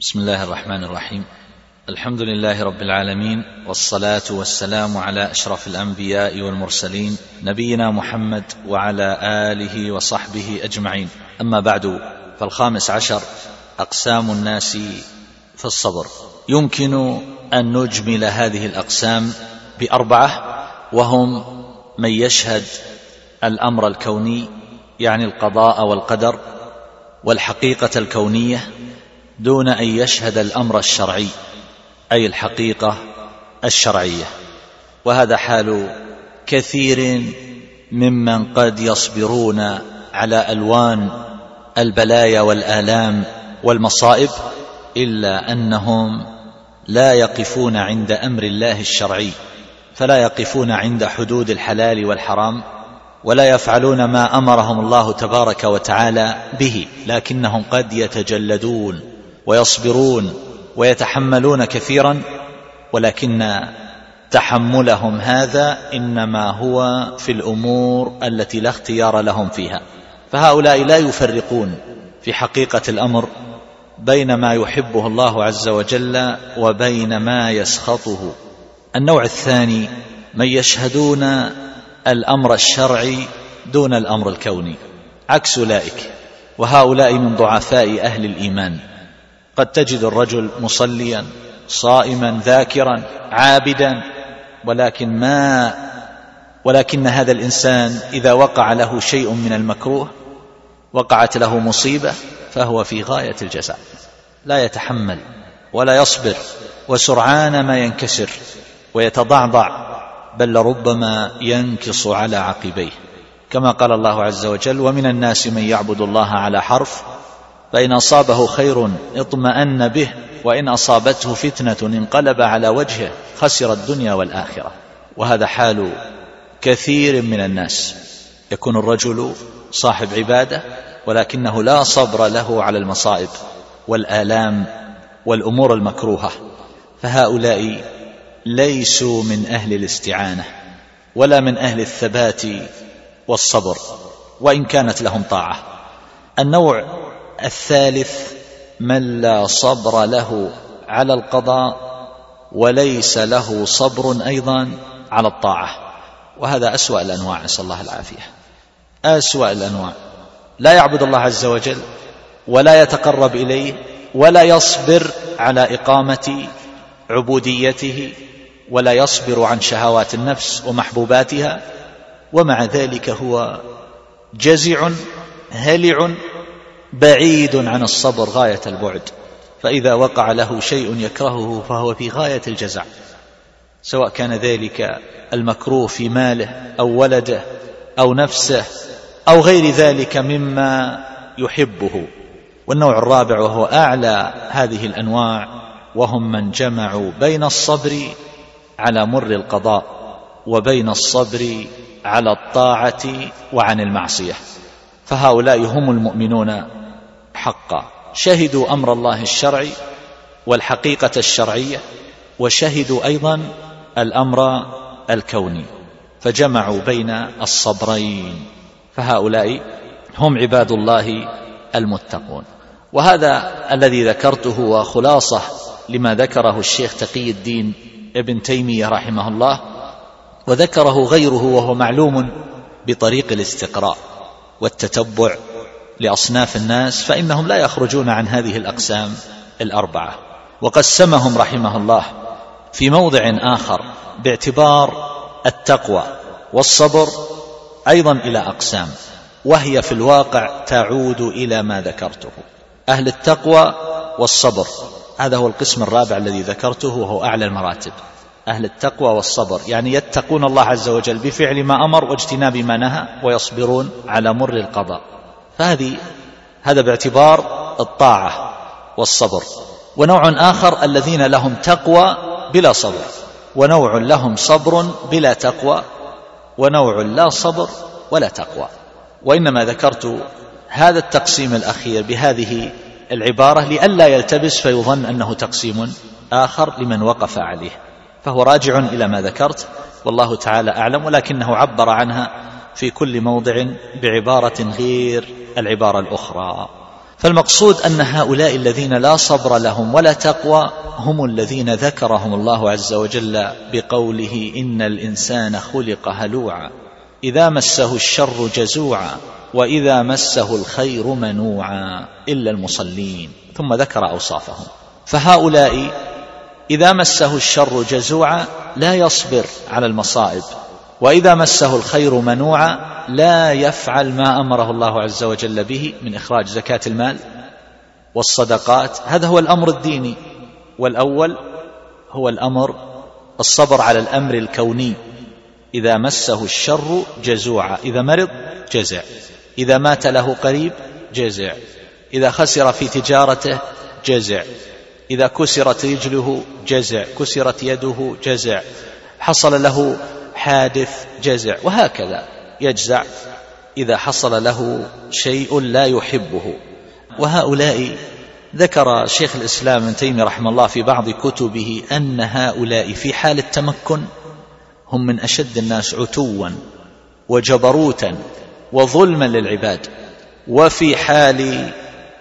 بسم الله الرحمن الرحيم. الحمد لله رب العالمين والصلاة والسلام على أشرف الأنبياء والمرسلين نبينا محمد وعلى آله وصحبه أجمعين. أما بعد فالخامس عشر أقسام الناس في الصبر. يمكن أن نجمل هذه الأقسام بأربعة وهم من يشهد الأمر الكوني يعني القضاء والقدر والحقيقة الكونية دون أن يشهد الأمر الشرعي أي الحقيقة الشرعية. وهذا حال كثير ممن قد يصبرون على ألوان البلايا والآلام والمصائب إلا أنهم لا يقفون عند أمر الله الشرعي فلا يقفون عند حدود الحلال والحرام ولا يفعلون ما أمرهم الله تبارك وتعالى به لكنهم قد يتجلدون. ويصبرون ويتحملون كثيرا ولكن تحملهم هذا إنما هو في الأمور التي لا اختيار لهم فيها. فهؤلاء لا يفرقون في حقيقة الأمر بين ما يحبه الله عز وجل وبين ما يسخطه. النوع الثاني من يشهدون الأمر الشرعي دون الأمر الكوني. عكس أولئك وهؤلاء من ضعفاء أهل الإيمان. قد تجد الرجل مصليا صائما ذاكرا عابدا ولكن ما ولكن هذا الإنسان إذا وقع له شيء من المكروه وقعت له مصيبة فهو في غاية الجزاء. لا يتحمل ولا يصبر وسرعان ما ينكسر ويتضعضع بل لربما ينكص على عقبيه. كما قال الله عز وجل ومن الناس من يعبد الله على حرف فإن أصابه خير اطمأن به وإن أصابته فتنة انقلب على وجهه خسر الدنيا والآخرة. وهذا حال كثير من الناس. يكون الرجل صاحب عبادة ولكنه لا صبر له على المصائب والآلام والأمور المكروهة. فهؤلاء ليسوا من أهل الاستعانة ولا من أهل الثبات والصبر وإن كانت لهم طاعة. النوع الثالث من لا صبر له على القضاء وليس له صبر أيضا على الطاعة. وهذا أسوأ الأنواع نسأل الله العافية. أسوأ الأنواع. لا يعبد الله عز وجل ولا يتقرب إليه ولا يصبر على إقامة عبوديته ولا يصبر عن شهوات النفس ومحبوباتها. ومع ذلك هو جزع هلع بعيد عن الصبر غاية البعد فإذا وقع له شيء يكرهه فهو في غاية الجزع سواء كان ذلك المكروه في ماله أو ولده أو نفسه أو غير ذلك مما يحبه. والنوع الرابع وهو أعلى هذه الأنواع وهم من جمعوا بين الصبر على مر القضاء وبين الصبر على الطاعة وعن المعصية. فهؤلاء هم المؤمنون حقا. شهدوا أمر الله الشرعي والحقيقة الشرعية وشهدوا أيضا الأمر الكوني فجمعوا بين الصبرين. فهؤلاء هم عباد الله المتقون. وهذا الذي ذكرته هو خلاصة لما ذكره الشيخ تقي الدين ابن تيمية رحمه الله وذكره غيره وهو معلوم بطريق الاستقراء. والتتبع لأصناف الناس فإنهم لا يخرجون عن هذه الأقسام الأربعة. وقسمهم رحمه الله في موضع آخر باعتبار التقوى والصبر أيضا إلى أقسام وهي في الواقع تعود إلى ما ذكرته. أهل التقوى والصبر هذا هو القسم الرابع الذي ذكرته وهو أعلى المراتب. أهل التقوى والصبر. يعني يتقون الله عز وجل بفعل ما أمر واجتناب ما نهى ويصبرون على مر القضاء. فهذه هذا باعتبار الطاعة والصبر. ونوع آخر الذين لهم تقوى بلا صبر. ونوع لهم صبر بلا تقوى. ونوع لا صبر ولا تقوى. وإنما ذكرت هذا التقسيم الأخير بهذه العبارة لئلا يلتبس فيظن أنه تقسيم آخر لمن وقف عليه. فهو راجع إلى ما ذكرت والله تعالى أعلم ولكنه عبر عنها في كل موضع بعبارة غير العبارة الأخرى. فالمقصود أن هؤلاء الذين لا صبر لهم ولا تقوى هم الذين ذكرهم الله عز وجل بقوله إن الإنسان خلق هلوعا إذا مسه الشر جزوعا وإذا مسه الخير منوعا إلا المصلين. ثم ذكر أوصافهم. فهؤلاء إذا مسه الشر جزوعا لا يصبر على المصائب وإذا مسه الخير منوعا لا يفعل ما أمره الله عز وجل به من إخراج زكاة المال والصدقات. هذا هو الأمر الديني. والأول هو الأمر الصبر على الأمر الكوني. إذا مسه الشر جزوعا إذا مرض جزع إذا مات له قريب جزع إذا خسر في تجارته جزع. إذا كسرت رجله جزع كسرت يده جزع حصل له حادث جزع وهكذا يجزع إذا حصل له شيء لا يحبه. وهؤلاء ذكر شيخ الإسلام ابن تيمية رحمه الله في بعض كتبه أن هؤلاء في حال التمكن هم من أشد الناس عتوا وجبروتا وظلما للعباد وفي حال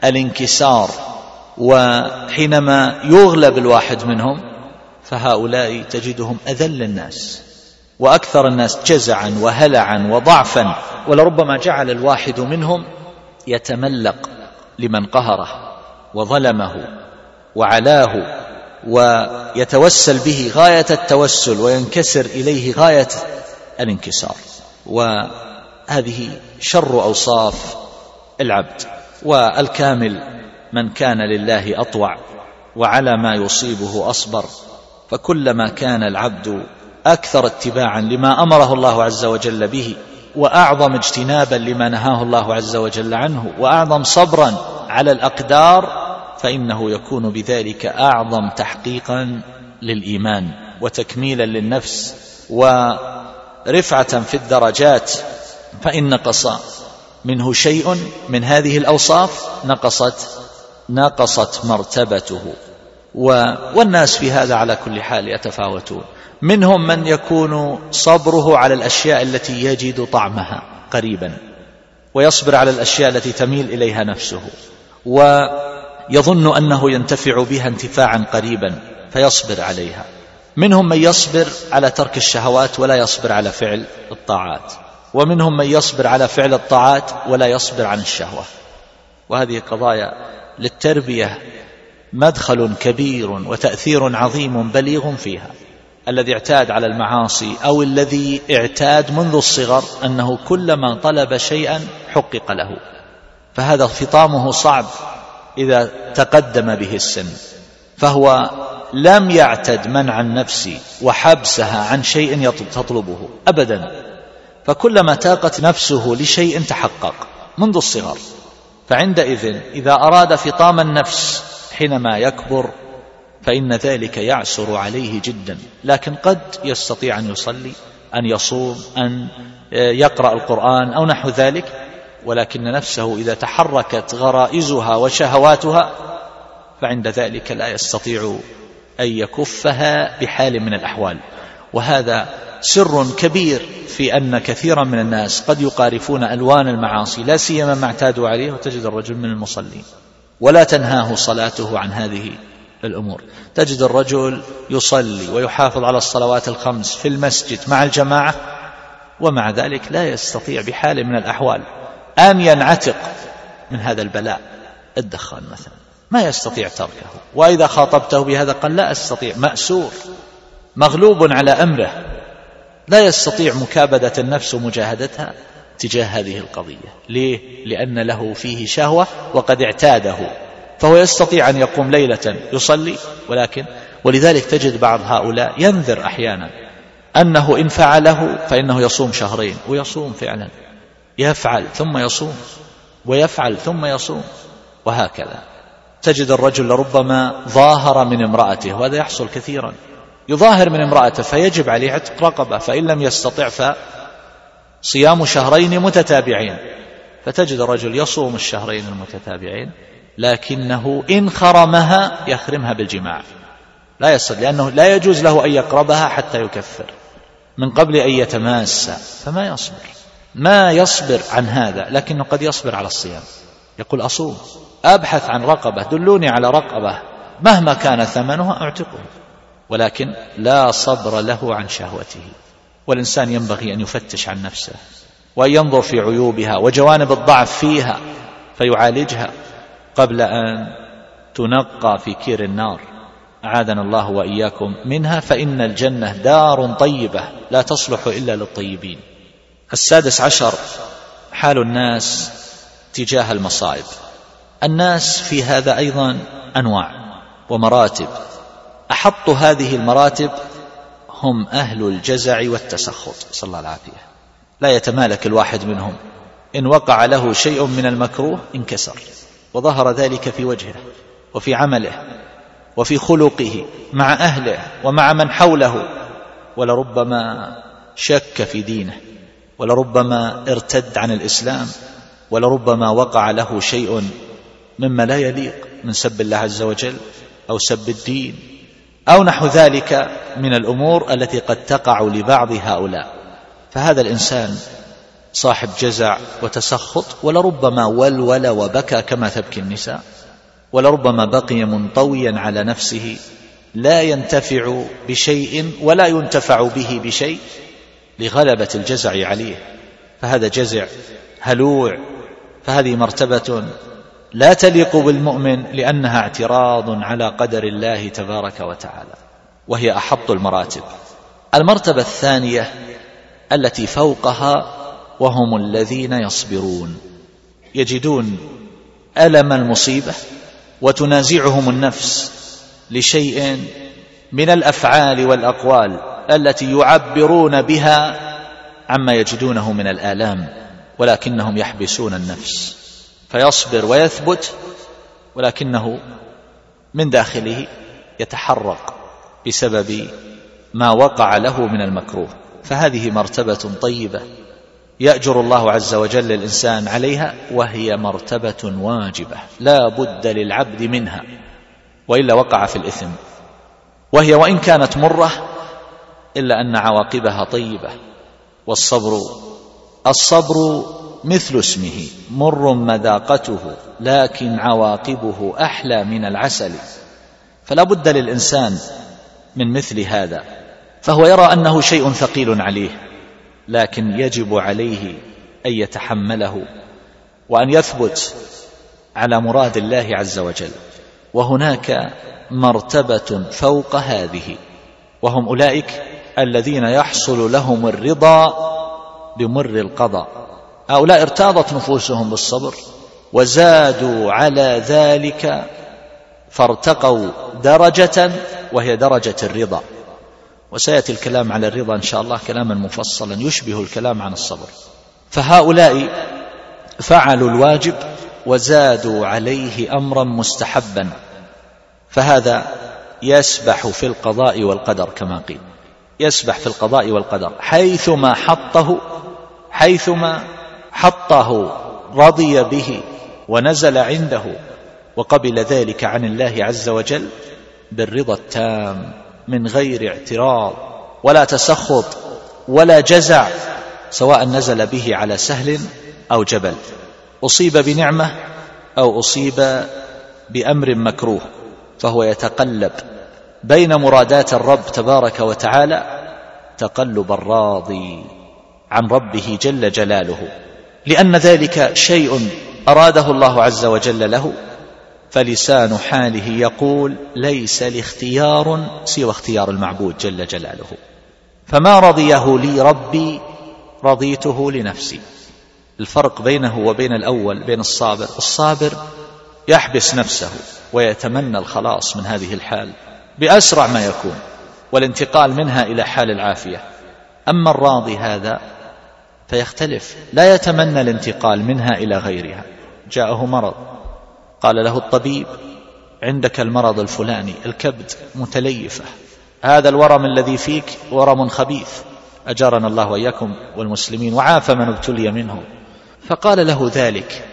الانكسار وحينما يغلب الواحد منهم فهؤلاء تجدهم أذل الناس وأكثر الناس جزعا وهلعا وضعفا ولربما جعل الواحد منهم يتملق لمن قهره وظلمه وعلاه ويتوسل به غاية التوسل وينكسر إليه غاية الانكسار. وهذه شر أوصاف العبد والكامل من كان لله أطوع وعلى ما يصيبه أصبر فكلما كان العبد أكثر اتباعا لما أمره الله عز وجل به وأعظم اجتنابا لما نهاه الله عز وجل عنه وأعظم صبرا على الأقدار فإنه يكون بذلك أعظم تحقيقا للإيمان وتكميلا للنفس ورفعة في الدرجات فإن نقص منه شيء من هذه الأوصاف نقصت نقصت مرتبته. والناس في هذا على كل حال يتفاوتون. منهم من يكون صبره على الأشياء التي يجد طعمها قريبا ويصبر على الأشياء التي تميل إليها نفسه ويظن أنه ينتفع بها انتفاعا قريبا فيصبر عليها. منهم من يصبر على ترك الشهوات ولا يصبر على فعل الطاعات. ومنهم من يصبر على فعل الطاعات ولا يصبر عن الشهوة. وهذه قضايا للتربية مدخل كبير وتأثير عظيم بليغ فيها الذي اعتاد على المعاصي أو الذي اعتاد منذ الصغر أنه كلما طلب شيئا حقق له. فهذا فطامه صعب إذا تقدم به السن. فهو لم يعتد منع النفس وحبسها عن شيء تطلبه ابدا. فكلما تاقت نفسه لشيء تحقق منذ الصغر. فعندئذ إذا أراد فطام النفس حينما يكبر فإن ذلك يعسر عليه جدا لكن قد يستطيع أن يصلي أن يصوم أن يقرأ القرآن أو نحو ذلك ولكن نفسه إذا تحركت غرائزها وشهواتها فعند ذلك لا يستطيع أن يكفها بحال من الأحوال. وهذا سر كبير في أن كثيرا من الناس قد يقارفون ألوان المعاصي لا سيما ما اعتادوا عليه وتجد الرجل من المصلين. ولا تنهاه صلاته عن هذه الأمور. تجد الرجل يصلي ويحافظ على الصلوات الخمس في المسجد مع الجماعة ومع ذلك لا يستطيع بحال من الأحوال أن ينعتق من هذا البلاء الدخان مثلا. ما يستطيع تركه. وإذا خاطبته بهذا قال لا أستطيع مأسور مغلوب على أمره. لا يستطيع مكابدة النفس ومجاهدتها تجاه هذه القضية. ليه؟ لأن له فيه شهوة وقد اعتاده. فهو يستطيع أن يقوم ليلة يصلي ولكن ولذلك تجد بعض هؤلاء ينذر أحيانا أنه إن فعله فإنه يصوم شهرين ويصوم فعلا. يفعل ثم يصوم ويفعل ثم يصوم وهكذا. تجد الرجل لربما ظاهر من امرأته وهذا يحصل كثيرا. يظاهر من امرأته فيجب عليه عتق رقبة فإن لم يستطع فصيام شهرين متتابعين. فتجد الرجل يصوم الشهرين المتتابعين لكنه إن خرمها يخرمها بالجماع. لا يصل لأنه لا يجوز له أن يقربها حتى يكفر. من قبل أن يتماس فما يصبر. ما يصبر عن هذا لكنه قد يصبر على الصيام. يقول أصوم أبحث عن رقبة دلوني على رقبة. مهما كان ثمنها أعتقه. ولكن لا صبر له عن شهوته. والإنسان ينبغي أن يفتش عن نفسه وأن ينظر في عيوبها وجوانب الضعف فيها فيعالجها قبل أن تنقى في كير النار. أعاذنا الله وإياكم منها فإن الجنة دار طيبة لا تصلح إلا للطيبين. السادس عشر حال الناس تجاه المصائب. الناس في هذا أيضا أنواع ومراتب. أحط هذه المراتب هم أهل الجزع والتسخط. صلى الله العافية لا يتمالك الواحد منهم. إن وقع له شيء من المكروه انكسر. وظهر ذلك في وجهه وفي عمله وفي خلقه مع أهله ومع من حوله. ولربما شك في دينه. ولربما ارتد عن الإسلام. ولربما وقع له شيء مما لا يليق من سب الله عز وجل أو سب الدين. أو نحو ذلك من الأمور التي قد تقع لبعض هؤلاء. فهذا الإنسان صاحب جزع وتسخط ولربما ولول وبكى كما تبكي النساء ولربما بقي منطويا على نفسه لا ينتفع بشيء ولا ينتفع به بشيء لغلبة الجزع عليه. فهذا جزع هلوع فهذه مرتبة لا تليق بالمؤمن لأنها اعتراض على قدر الله تبارك وتعالى وهي أحط المراتب. المرتبة الثانية التي فوقها وهم الذين يصبرون. يجدون ألم المصيبة وتنازعهم النفس لشيء من الأفعال والأقوال التي يعبرون بها عما يجدونه من الآلام ولكنهم يحبسون النفس. فيصبر ويثبت ولكنه من داخله يتحرق بسبب ما وقع له من المكروه. فهذه مرتبة طيبة يأجر الله عز وجل الإنسان عليها وهي مرتبة واجبة لا بد للعبد منها وإلا وقع في الإثم. وهي وإن كانت مرة إلا أن عواقبها طيبة والصبر الصبر مثل اسمه مر مذاقته لكن عواقبه أحلى من العسل. فلا بد للإنسان من مثل هذا فهو يرى أنه شيء ثقيل عليه لكن يجب عليه أن يتحمله وأن يثبت على مراد الله عز وجل. وهناك مرتبة فوق هذه وهم أولئك الذين يحصل لهم الرضا بمر القضاء. هؤلاء ارتاضت نفوسهم بالصبر وزادوا على ذلك فارتقوا درجة وهي درجة الرضا. وسيأتي الكلام على الرضا إن شاء الله كلاما مفصلا يشبه الكلام عن الصبر. فهؤلاء فعلوا الواجب وزادوا عليه أمرا مستحبا فهذا يسبح في القضاء والقدر كما قيل. يسبح في القضاء والقدر حيثما حطه حيثما حطه رضي به ونزل عنده وقبل ذلك عن الله عز وجل بالرضا التام من غير اعتراض ولا تسخط ولا جزع سواء نزل به على سهل أو جبل. أصيب بنعمة أو أصيب بأمر مكروه فهو يتقلب بين مرادات الرب تبارك وتعالى تقلب الراضي عن ربه جل جلاله. لأن ذلك شيء أراده الله عز وجل له فلسان حاله يقول ليس لاختيار سوى اختيار المعبود جل جلاله. فما رضيه لي ربي رضيته لنفسي. الفرق بينه وبين الأول بين الصابر الصابر يحبس نفسه ويتمنى الخلاص من هذه الحال بأسرع ما يكون والانتقال منها إلى حال العافية. أما الراضي هذا فيختلف. لا يتمنى الانتقال منها إلى غيرها. جاءه مرض. قال له الطبيب عندك المرض الفلاني الكبد متليفة. هذا الورم الذي فيك ورم خبيث. أجارنا الله وإياكم والمسلمين وعاف من ابتلي منه فقال له ذلك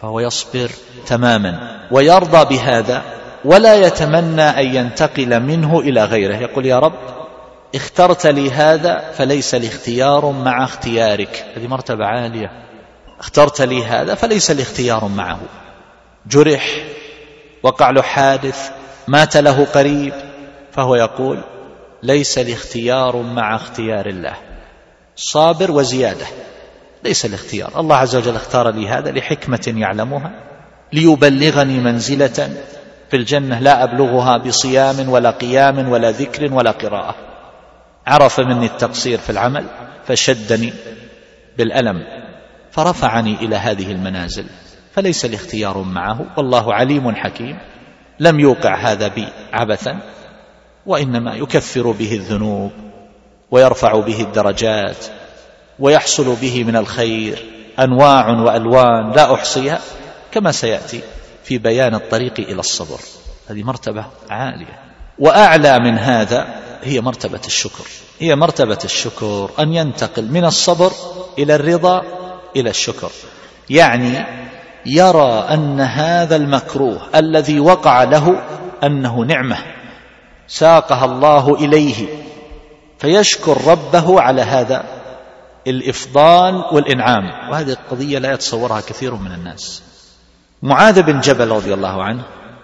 فهو يصبر تماما ويرضى بهذا ولا يتمنى أن ينتقل منه إلى غيره. يقول يا رب اخترت لي هذا فليس لي اختيار مع اختيارك. هذه مرتبة عالية. اخترت لي هذا فليس لي اختيار معه. جرح وقع له حادث مات له قريب فهو يقول ليس لي اختيار مع اختيار الله. صابر وزيادة ليس الاختيار الله عز وجل اختار لي هذا لحكمة يعلمها ليبلغني منزلة في الجنة. لا أبلغها بصيام ولا قيام ولا ذكر ولا قراءة. عرف مني التقصير في العمل فشدني بالألم فرفعني إلى هذه المنازل فليس لي اختيار معه والله عليم حكيم لم يوقع هذا بي عبثا وإنما يكفر به الذنوب ويرفع به الدرجات ويحصل به من الخير أنواع وألوان لا أحصيها كما سيأتي في بيان الطريق إلى الصبر. هذه مرتبة عالية. وأعلى من هذا هي مرتبة الشكر. هي مرتبة الشكر أن ينتقل من الصبر إلى الرضا إلى الشكر. يعني يرى أن هذا المكروه الذي وقع له أنه نعمة ساقها الله إليه فيشكر ربه على هذا الإفضال والإنعام. وهذه القضية لا يتصورها كثير من الناس. معاذ بن جبل رضي الله عنه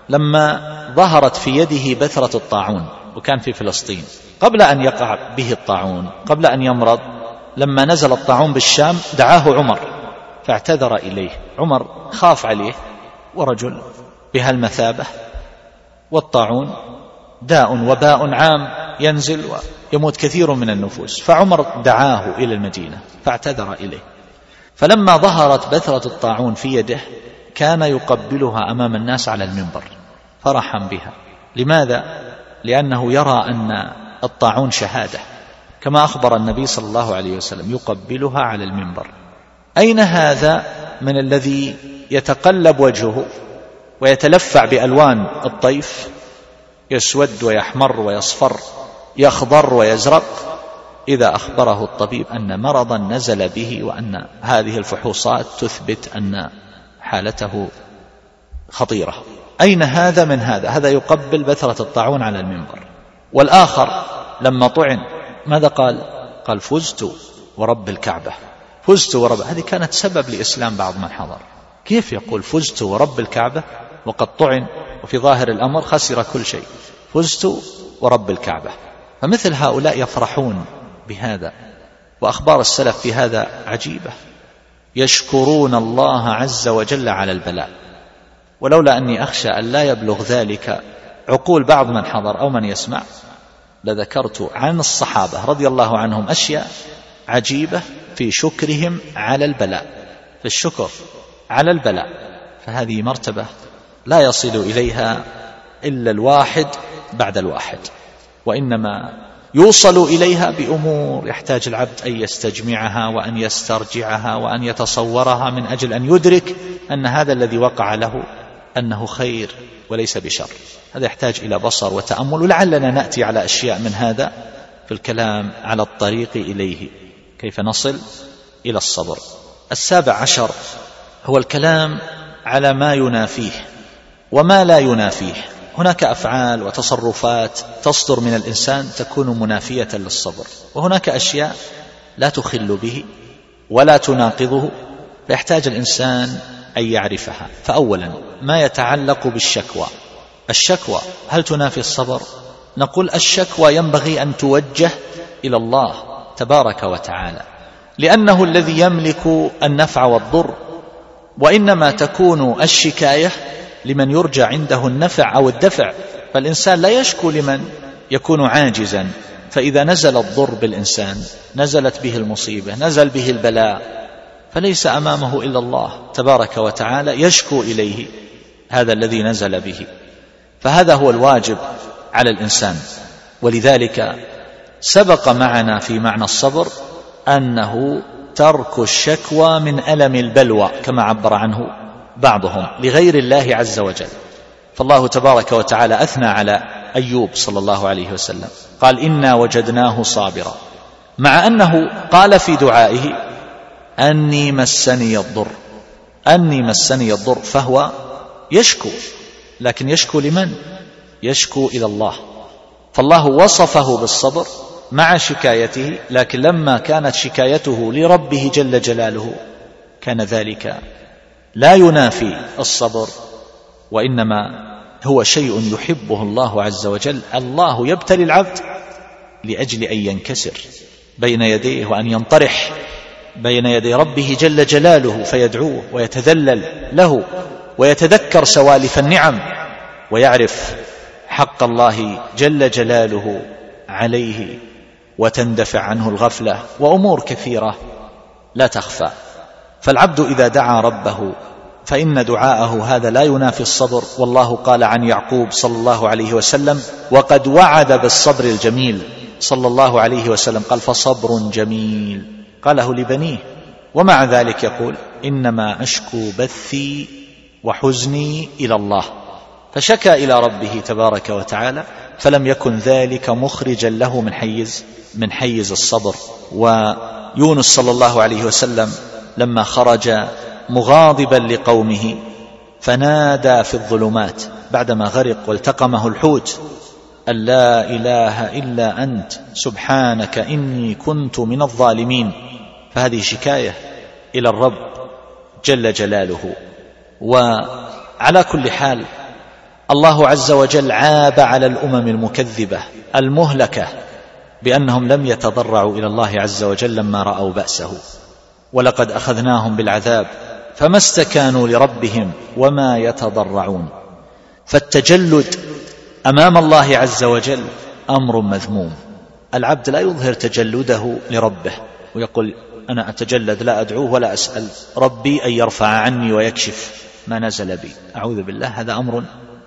لما ظهرت في يده بثرة الطاعون وكان في فلسطين. قبل أن يقع به الطاعون قبل أن يمرض لما نزل الطاعون بالشام دعاه عمر فاعتذر إليه. عمر خاف عليه ورجل بهالمثابة والطاعون داء وباء عام ينزل ويموت كثير من النفوس. فعمر دعاه إلى المدينة فاعتذر إليه. فلما ظهرت بثرة الطاعون في يده كان يقبلها أمام الناس على المنبر فرحا بها. لماذا؟ لأنه يرى أن الطاعون شهادة. كما أخبر النبي صلى الله عليه وسلم يقبلها على المنبر. أين هذا من الذي يتقلب وجهه ويتلفع بألوان الطيف؟ يسود ويحمر ويصفر يخضر ويزرق. إذا أخبره الطبيب أن مرضا نزل به وأن هذه الفحوصات تثبت أن حالته خطيرة. أين هذا من هذا؟ هذا يقبل بثرة الطاعون على المنبر. والآخر لما طعن ماذا قال؟ قال فزت ورب الكعبة. فزت ورب هذه كانت سبب لإسلام بعض من حضر. كيف يقول فزت ورب الكعبة؟ وقد طعن وفي ظاهر الأمر خسر كل شيء. فزت ورب الكعبة. فمثل هؤلاء يفرحون بهذا وأخبار السلف في هذا عجيبة. يشكرون الله عز وجل على البلاء. ولولا أني أخشى أن لا يبلغ ذلك عقول بعض من حضر أو من يسمع لذكرت عن الصحابة رضي الله عنهم أشياء عجيبة في شكرهم على البلاء. في الشكر على البلاء. فهذه مرتبة لا يصل إليها إلا الواحد بعد الواحد وإنما يوصل إليها بأمور يحتاج العبد أن يستجمعها وأن يسترجعها وأن يتصورها من أجل أن يدرك أن هذا الذي وقع له أنه خير وليس بشر. هذا يحتاج إلى بصر وتأمل ولعلنا نأتي على أشياء من هذا في الكلام على الطريق إليه. كيف نصل إلى الصبر؟ السابع عشر هو الكلام على ما ينافيه وما لا ينافيه. هناك أفعال وتصرفات تصدر من الإنسان تكون منافية للصبر وهناك أشياء لا تخل به ولا تناقضه فيحتاج الإنسان أن يعرفها. فاولا ما يتعلق بالشكوى. الشكوى هل تنافي الصبر؟ نقول الشكوى ينبغي أن توجه إلى الله تبارك وتعالى لأنه الذي يملك النفع والضر وإنما تكون الشكاية لمن يرجى عنده النفع أو الدفع فالإنسان لا يشكو لمن يكون عاجزا. فإذا نزل الضر بالإنسان نزلت به المصيبة نزل به البلاء فليس أمامه إلا الله تبارك وتعالى يشكو إليه هذا الذي نزل به. فهذا هو الواجب على الإنسان. ولذلك سبق معنا في معنى الصبر أنه ترك الشكوى من ألم البلوى كما عبر عنه. بعضهم لغير الله عز وجل. فالله تبارك وتعالى أثنى على أيوب صلى الله عليه وسلم. قال إنا وجدناه صابرا. مع أنه قال في دعائه أني مسني الضر. أني مسني الضر فهو يشكو لكن يشكو لمن؟ يشكو إلى الله. فالله وصفه بالصبر مع شكايته لكن لما كانت شكايته لربه جل جلاله كان ذلك لا ينافي الصبر وإنما هو شيء يحبه الله عز وجل. الله يبتلي العبد لأجل أن ينكسر بين يديه وأن ينطرح بين يدي ربه جل جلاله فيدعوه ويتذلل له ويتذكر سوالف النعم ويعرف حق الله جل جلاله عليه وتندفع عنه الغفلة. وأمور كثيرة لا تخفى. فالعبد إذا دعا ربه فإن دعاءه هذا لا ينافي الصبر والله قال عن يعقوب صلى الله عليه وسلم وقد وعد بالصبر الجميل. صلى الله عليه وسلم قال فصبر جميل. قاله لبنيه ومع ذلك يقول إنما أشكو بثي وحزني إلى الله. فشكى إلى ربه تبارك وتعالى فلم يكن ذلك مخرجا له من حيز من حيز الصبر. ويونس صلى الله عليه وسلم لما خرج مغاضبا لقومه فنادى في الظلمات بعدما غرق والتقمه الحوت أن لا إله إلا أنت سبحانك إني كنت من الظالمين. فهذه شكاية إلى الرب جل جلاله. وعلى كل حال الله عز وجل عاب على الأمم المكذبة المهلكة بأنهم لم يتضرعوا إلى الله عز وجل لما رأوا بأسه. ولقد أخذناهم بالعذاب فما استكانوا لربهم وما يتضرعون. فالتجلد أمام الله عز وجل أمر مذموم. العبد لا يظهر تجلده لربه ويقول أنا أتجلد لا أدعوه ولا أسأل ربي أن يرفع عني ويكشف ما نزل بي. أعوذ بالله هذا أمر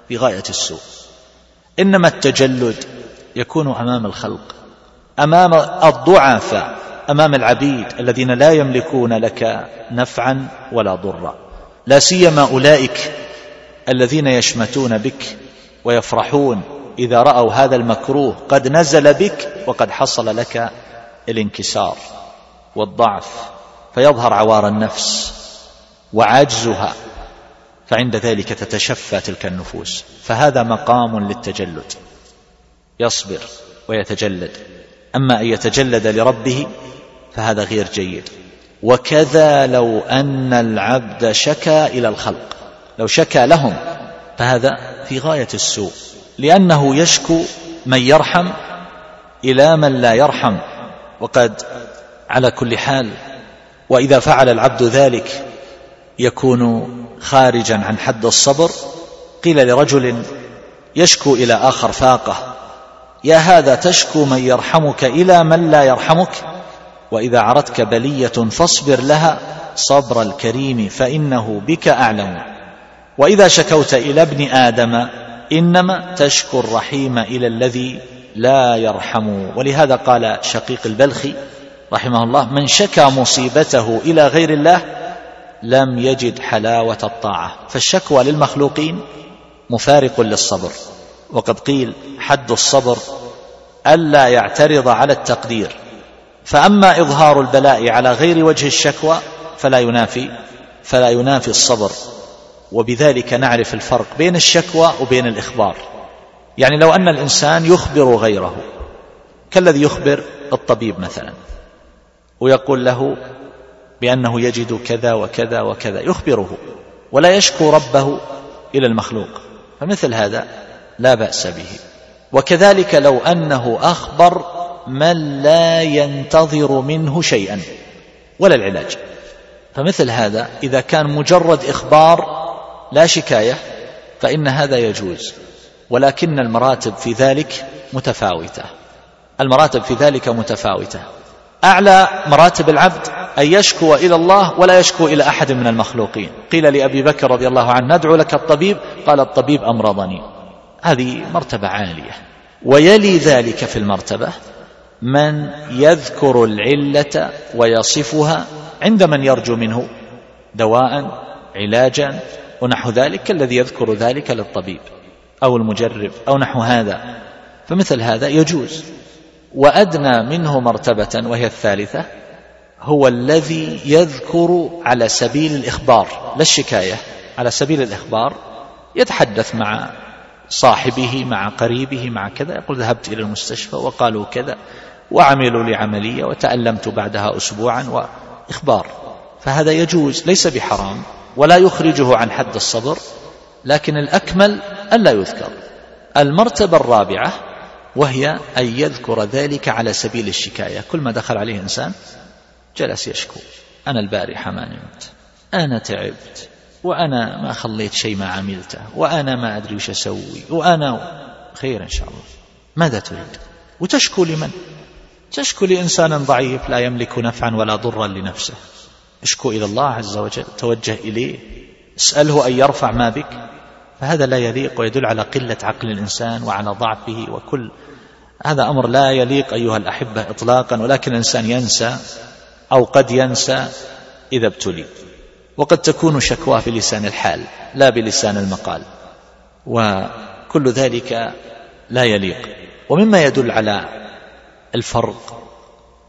في غاية السوء. إنما التجلد يكون أمام الخلق أمام الضعفاء. أمام العبيد الذين لا يملكون لك نفعا ولا ضرا. لا سيما أولئك الذين يشمتون بك ويفرحون إذا رأوا هذا المكروه. قد نزل بك وقد حصل لك الانكسار والضعف فيظهر عوار النفس وعجزها فعند ذلك تتشفى تلك النفوس. فهذا مقام للتجلد يصبر ويتجلد. أما أن يتجلد لربه فهذا غير جيد. وكذا لو أن العبد شكا إلى الخلق. لو شكا لهم فهذا في غاية السوء. لأنه يشكو من يرحم إلى من لا يرحم. وقد على كل حال وإذا فعل العبد ذلك يكون خارجا عن حد الصبر. قيل لرجل يشكو إلى آخر فاقة يا هذا تشكو من يرحمك إلى من لا يرحمك؟ وإذا عرتك بلية فاصبر لها صبر الكريم فإنه بك أعلم. وإذا شكوت إلى ابن آدم إنما تشكو الرحيم إلى الذي لا يرحم. ولهذا قال شقيق البلخي رحمه الله من شكى مصيبته إلى غير الله لم يجد حلاوة الطاعة. فالشكوى للمخلوقين مفارق للصبر. وقد قيل حد الصبر ألا يعترض على التقدير. فأما إظهار البلاء على غير وجه الشكوى فلا ينافي فلا ينافي الصبر. وبذلك نعرف الفرق بين الشكوى وبين الإخبار. يعني لو أن الإنسان يخبر غيره كالذي يخبر الطبيب مثلا ويقول له بأنه يجد كذا وكذا وكذا يخبره ولا يشكو ربه إلى المخلوق. فمثل هذا لا بأس به. وكذلك لو أنه أخبر من لا ينتظر منه شيئا ولا العلاج. فمثل هذا إذا كان مجرد إخبار لا شكاية فإن هذا يجوز. ولكن المراتب في ذلك متفاوتة. المراتب في ذلك متفاوتة. أعلى مراتب العبد أن يشكو إلى الله ولا يشكو إلى أحد من المخلوقين. قيل لأبي بكر رضي الله عنه ندعو لك الطبيب. قال الطبيب أمرضني. هذه مرتبة عالية. ويلي ذلك في المرتبة من يذكر العلة ويصفها عند من يرجو منه دواء علاجا ونحو ذلك كالذي يذكر ذلك للطبيب أو المجرب أو نحو هذا. فمثل هذا يجوز. وأدنى منه مرتبة وهي الثالثة هو الذي يذكر على سبيل الإخبار لا الشكاية على سبيل الإخبار يتحدث مع صاحبه مع قريبه مع كذا يقول ذهبت إلى المستشفى وقالوا كذا. وعملوا لي عملية وتألمت بعدها اسبوعا وإخبار. فهذا يجوز ليس بحرام ولا يخرجه عن حد الصبر لكن الأكمل ألا يذكر. المرتبة الرابعة وهي أن يذكر ذلك على سبيل الشكاية. كل ما دخل عليه إنسان جلس يشكو. أنا البارحة ما نمت أنا تعبت وأنا ما خليت شيء ما عملته وأنا ما أدري وش أسوي وأنا خير إن شاء الله. ماذا تريد؟ وتشكو لمن؟ تشكو لإنسان ضعيف لا يملك نفعا ولا ضرا لنفسه. اشكو إلى الله عز وجل توجه إليه اسأله أن يرفع ما بك. فهذا لا يليق ويدل على قلة عقل الإنسان وعلى ضعفه وكل. هذا أمر لا يليق أيها الأحبة إطلاقا ولكن الإنسان ينسى أو قد ينسى إذا ابتلي. وقد تكون شكواه بلسان الحال لا بلسان المقال. وكل ذلك لا يليق. ومما يدل على الفرق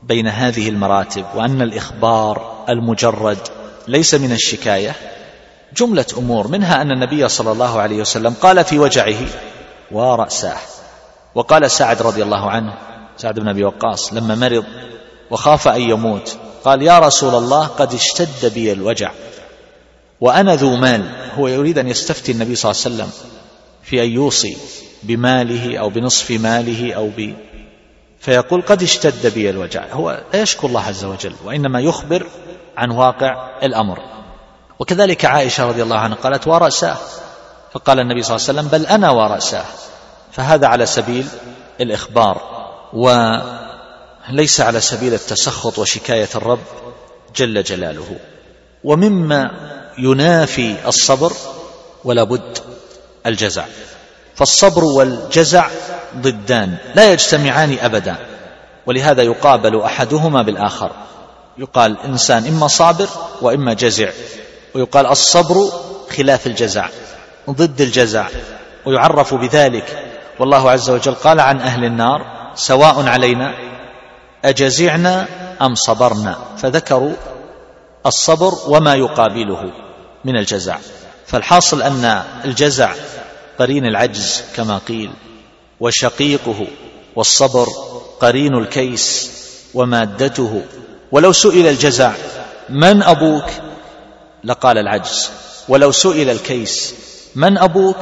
بين هذه المراتب وأن الإخبار المجرد ليس من الشكاية. جملة أمور منها أن النبي صلى الله عليه وسلم قال في وجعه ورأساه وقال سعد رضي الله عنه سعد بن أبي وقاص لما مرض وخاف أن يموت قال يا رسول الله قد اشتد بي الوجع وأنا ذو مال هو يريد أن يستفتي النبي صلى الله عليه وسلم في أن يوصي بماله أو بنصف ماله أو ب فيقول قد اشتد بي الوجع هو لا يشكو الله عز وجل وإنما يخبر عن واقع الأمر. وكذلك عائشة رضي الله عنها قالت ورأساه فقال النبي صلى الله عليه وسلم بل أنا ورأساه فهذا على سبيل الإخبار وليس على سبيل التسخط وشكاية الرب جل جلاله. ومما ينافي الصبر ولا بد الجزع فالصبر والجزع ضدان لا يجتمعان أبدا ولهذا يقابل أحدهما بالآخر. يقال إنسان إما صابر وإما جزع ويقال الصبر خلاف الجزع ضد الجزع ويعرف بذلك. والله عز وجل قال عن أهل النار سواء علينا أجزعنا أم صبرنا. فذكروا الصبر وما يقابله من الجزع. فالحاصل أن الجزع قرين العجز كما قيل وشقيقه والصبر قرين الكيس ومادته. ولو سئل الجزع من أبوك؟ لقال العجز. ولو سئل الكيس من أبوك؟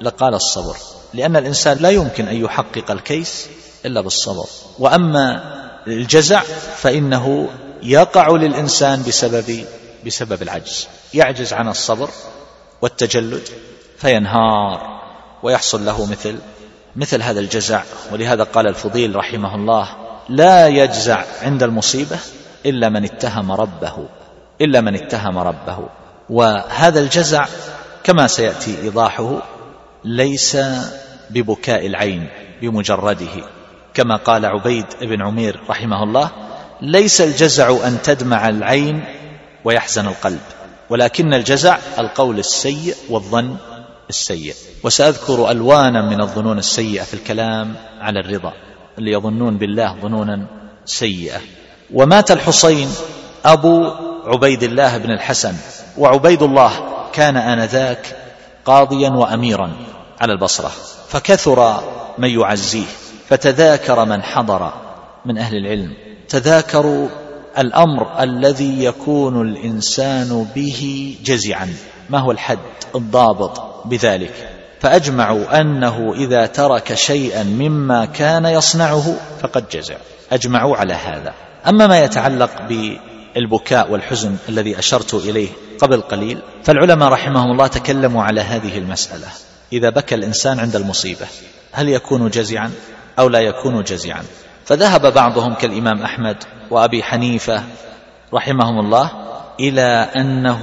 لقال الصبر. لأن الإنسان لا يمكن أن يحقق الكيس إلا بالصبر. وأما الجزع فإنه يقع للإنسان بسبب بسبب العجز. يعجز عن الصبر والتجلد. فينهار ويحصل له مثل مثل هذا الجزع. ولهذا قال الفضيل رحمه الله لا يجزع عند المصيبة إلا من اتهم ربه إلا من اتهم ربه. وهذا الجزع كما سيأتي إيضاحه ليس ببكاء العين بمجرده. كما قال عبيد بن عمير رحمه الله ليس الجزع أن تدمع العين ويحزن القلب ولكن الجزع القول السيء والظن السيء. وسأذكر ألوانا من الظنون السيئة في الكلام على الرضا اللي يظنون بالله ظنونا سيئة. ومات الحصين أبو عبيد الله بن الحسن وعبيد الله كان آنذاك قاضيا وأميرا على البصرة. فكثر من يعزيه فتذاكر من حضر من أهل العلم. تذاكروا الأمر الذي يكون الإنسان به جزعا. ما هو الحد؟ الضابط بذلك. فأجمعوا أنه إذا ترك شيئا مما كان يصنعه فقد جزع. أجمعوا على هذا. أما ما يتعلق بالبكاء والحزن الذي أشرت إليه قبل قليل فالعلماء رحمهم الله تكلموا على هذه المسألة. إذا بكى الإنسان عند المصيبة هل يكون جزعا أو لا يكون جزعا؟ فذهب بعضهم كالإمام أحمد وأبي حنيفة رحمهم الله إلى أنه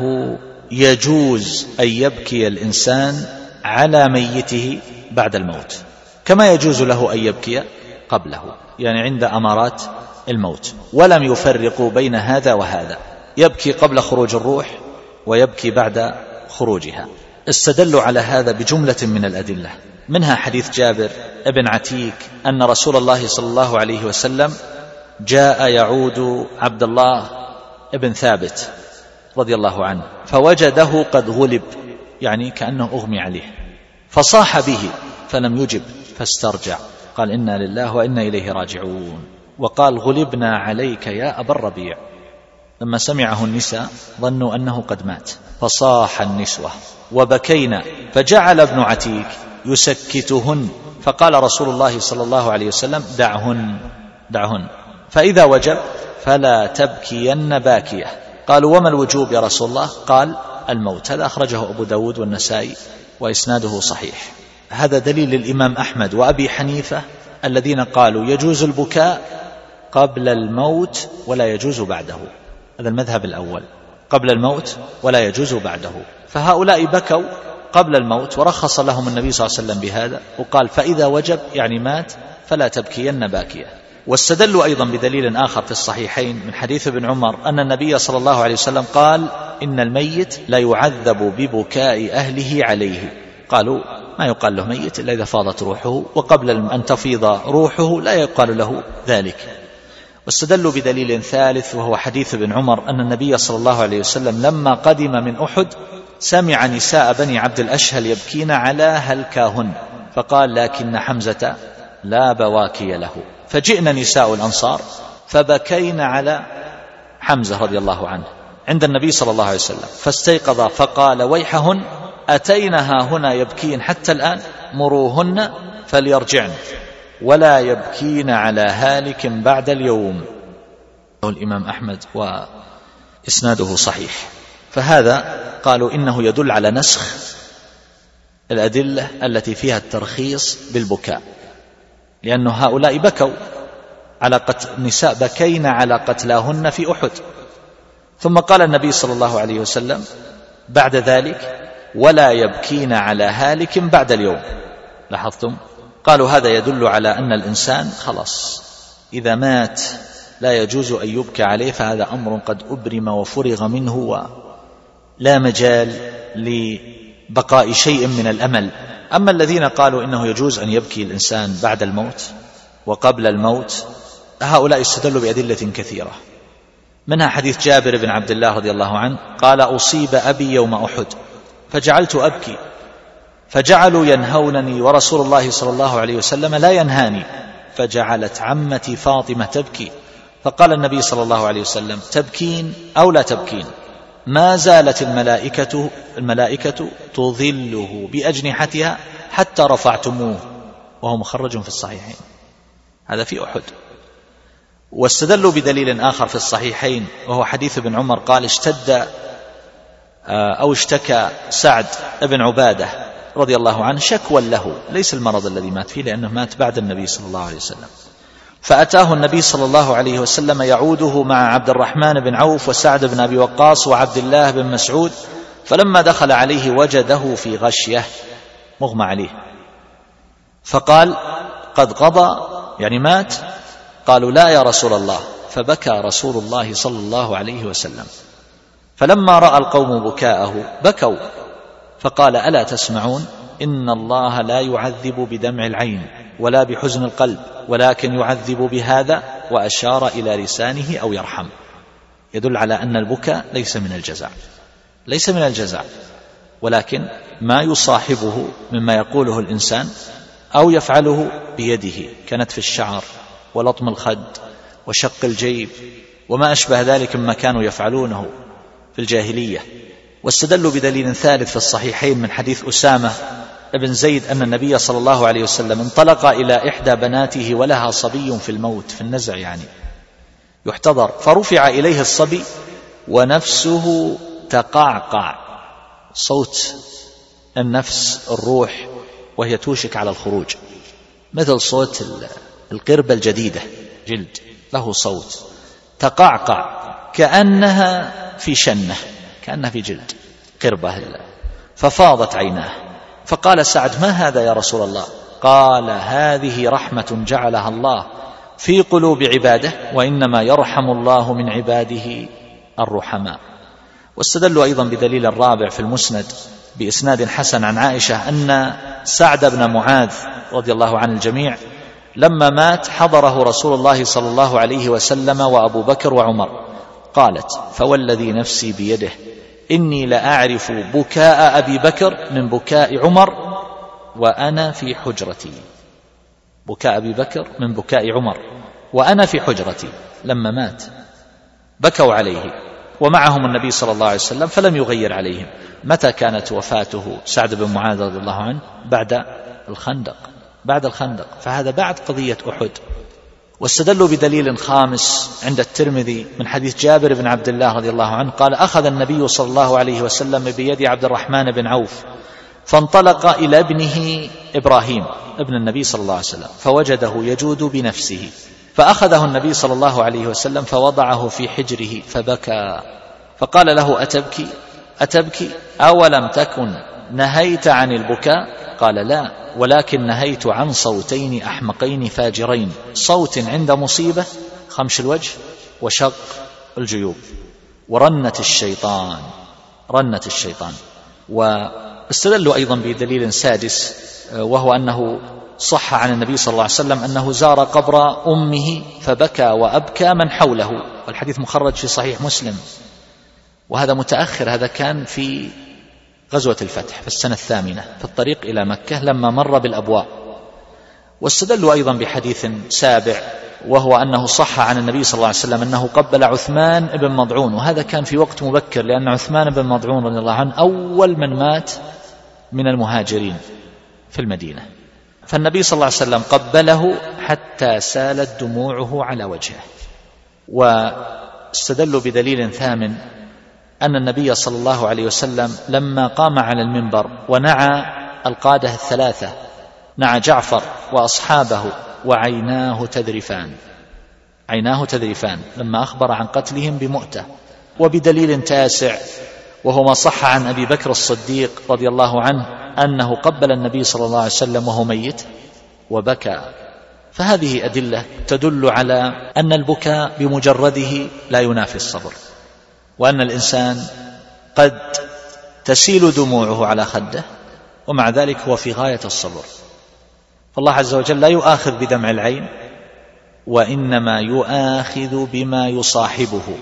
يجوز أن يبكي الإنسان على ميته بعد الموت. كما يجوز له أن يبكي قبله يعني عند أمارات الموت. ولم يفرقوا بين هذا وهذا. يبكي قبل خروج الروح ويبكي بعد خروجها. استدلوا على هذا بجملة من الأدلة. منها حديث جابر ابن عتيك أن رسول الله صلى الله عليه وسلم جاء يعود عبد الله ابن ثابت رضي الله عنه فوجده قد غلب يعني كأنه أغمي عليه فصاح به فلم يجب فاسترجع قال إنا لله وإنا إليه راجعون وقال غلبنا عليك يا أبا الربيع. لما سمعه النساء ظنوا أنه قد مات فصاح النسوة وبكينا فجعل ابن عتيك يسكتهن فقال رسول الله صلى الله عليه وسلم دعهن دعهن فإذا وجب فلا تبكين باكية. قالوا وما الوجوب يا رسول الله؟ قال الموت. هذا أخرجه أبو داود والنسائي وإسناده صحيح. هذا دليل الإمام أحمد وأبي حنيفة الذين قالوا يجوز البكاء قبل الموت ولا يجوز بعده. هذا المذهب الأول. قبل الموت ولا يجوز بعده. فهؤلاء بكوا قبل الموت ورخص لهم النبي صلى الله عليه وسلم بهذا وقال فإذا وجب يعني مات فلا تبكين باكية. واستدلوا أيضا بدليل آخر في الصحيحين من حديث ابن عمر أن النبي صلى الله عليه وسلم قال إن الميت لا يعذب ببكاء أهله عليه. قالوا ما يقال له ميت إلا إذا فاضت روحه وقبل أن تفيض روحه لا يقال له ذلك. واستدلوا بدليل ثالث وهو حديث ابن عمر أن النبي صلى الله عليه وسلم لما قدم من أحد سمع نساء بني عبد الأشهل يبكين على هلكاهن فقال لكن حمزة لا بواكي له. فجئنا نساء الأنصار فبكين على حمزة رضي الله عنه عند النبي صلى الله عليه وسلم فاستيقظ فقال ويحهن أتينها هنا يبكين حتى الآن؟ مروهن فليرجعن ولا يبكين على هالك بعد اليوم. الإمام أحمد وإسناده صحيح فهذا قالوا إنه يدل على نسخ الأدلة التي فيها الترخيص بالبكاء. لأن هؤلاء بكوا على قتل النساء بكين على قتلاهن في أحد. ثم قال النبي صلى الله عليه وسلم بعد ذلك ولا يبكين على هالك بعد اليوم. لاحظتم؟ قالوا هذا يدل على أن الإنسان خلاص إذا مات لا يجوز أن يبكى عليه فهذا أمر قد أبرم وفرغ منه ولا مجال لبقاء شيء من الأمل. أما الذين قالوا إنه يجوز أن يبكي الإنسان بعد الموت وقبل الموت هؤلاء استدلوا بأدلة كثيرة. منها حديث جابر بن عبد الله رضي الله عنه قال أصيب أبي يوم أحد فجعلت أبكي. فجعلوا ينهونني ورسول الله صلى الله عليه وسلم لا ينهاني فجعلت عمتي فاطمة تبكي. فقال النبي صلى الله عليه وسلم تبكين أو لا تبكين؟ ما زالت الملائكة الملائكة تظله بأجنحتها حتى رفعتموه. وهو مخرج في الصحيحين. هذا في أحد. واستدلوا بدليل آخر في الصحيحين وهو حديث ابن عمر قال اشتد آه، أو اشتكى سعد بن عبادة رضي الله عنه شكوى له. ليس المرض الذي مات فيه لأنه مات بعد النبي صلى الله عليه وسلم. فأتاه النبي صلى الله عليه وسلم يعوده مع عبد الرحمن بن عوف وسعد بن أبي وقاص وعبد الله بن مسعود فلما دخل عليه وجده في غشية مغمى عليه. فقال قد قضى يعني مات؟ قالوا لا يا رسول الله. فبكى رسول الله صلى الله عليه وسلم. فلما رأى القوم بكاءه بكوا. فقال ألا تسمعون؟ إن الله لا يعذب بدمع العين ولا بحزن القلب. ولكن يعذب بهذا وأشار إلى لسانه أو يرحم. يدل على أن البكاء ليس من الجزع ليس من الجزع ولكن ما يصاحبه مما يقوله الإنسان أو يفعله بيده كنتف الشعر ولطم الخد وشق الجيب وما أشبه ذلك مما كانوا يفعلونه في الجاهلية. واستدلوا بدليل ثالث في الصحيحين من حديث أسامة بن زيد أن النبي صلى الله عليه وسلم انطلق إلى إحدى بناته ولها صبي في الموت في النزع يعني. يحتضر. فرفع إليه الصبي ونفسه تقعقع. صوت النفس الروح وهي توشك على الخروج. مثل صوت القربة الجديدة جلد له صوت. تقعقع. كأنها في شنة كأنها في جلد. قربة ففاضت عيناه. فقال سعد ما هذا يا رسول الله؟ قال هذه رحمة جعلها الله في قلوب عباده وإنما يرحم الله من عباده الرحماء. واستدلوا أيضا بدليل الرابع في المسند بإسناد حسن عن عائشة أن سعد بن معاذ رضي الله عن الجميع لما مات حضره رسول الله صلى الله عليه وسلم وأبو بكر وعمر. قالت فوالذي نفسي بيده إني لأعرف بكاء أبي بكر من بكاء عمر وأنا في حجرتي. بكاء أبي بكر من بكاء عمر وأنا في حجرتي لما مات. بكوا عليه ومعهم النبي صلى الله عليه وسلم فلم يغير عليهم. متى كانت وفاته سعد بن معاذ رضي الله عنه؟ بعد الخندق. بعد الخندق. فهذا بعد قضية أحد. واستدلوا بدليل خامس عند الترمذي من حديث جابر بن عبد الله رضي الله عنه قال أخذ النبي صلى الله عليه وسلم بيد عبد الرحمن بن عوف فانطلق إلى ابنه إبراهيم ابن النبي صلى الله عليه وسلم فوجده يجود بنفسه فأخذه النبي صلى الله عليه وسلم فوضعه في حجره فبكى فقال له أتبكي؟ أتبكي؟ أولم تكن؟ نهيت عن البكاء؟ قال لا ولكن نهيت عن صوتين أحمقين فاجرين. صوت عند مصيبة خمش الوجه وشق الجيوب. ورنة الشيطان رنة الشيطان. واستدلوا أيضا بدليل سادس وهو أنه صح عن النبي صلى الله عليه وسلم أنه زار قبر أمه فبكى وأبكى من حوله. والحديث مخرج في صحيح مسلم. وهذا متأخر هذا كان في غزوة الفتح في السنة الثامنة في الطريق إلى مكة لما مر بالأبواء. واستدلوا أيضا بحديث سابع وهو أنه صح عن النبي صلى الله عليه وسلم أنه قبل عثمان بن مضعون وهذا كان في وقت مبكر لأن عثمان بن مضعون رضي الله عنه أول من مات من المهاجرين في المدينة. فالنبي صلى الله عليه وسلم قبله حتى سالت دموعه على وجهه. واستدلوا بدليل ثامن أن النبي صلى الله عليه وسلم لما قام على المنبر ونعى القادة الثلاثة نعى جعفر وأصحابه وعيناه تذرفان. عيناه تذرفان لما أخبر عن قتلهم بمؤتة وبدليل تاسع وهو ما صح عن أبي بكر الصديق رضي الله عنه أنه قبل النبي صلى الله عليه وسلم وهو ميت وبكى. فهذه أدلة تدل على أن البكاء بمجرده لا ينافي الصبر. وأن الإنسان قد تسيل دموعه على خده ومع ذلك هو في غاية الصبر. فالله عز وجل لا يؤاخذ بدمع العين وإنما يؤاخذ بما يصاحبه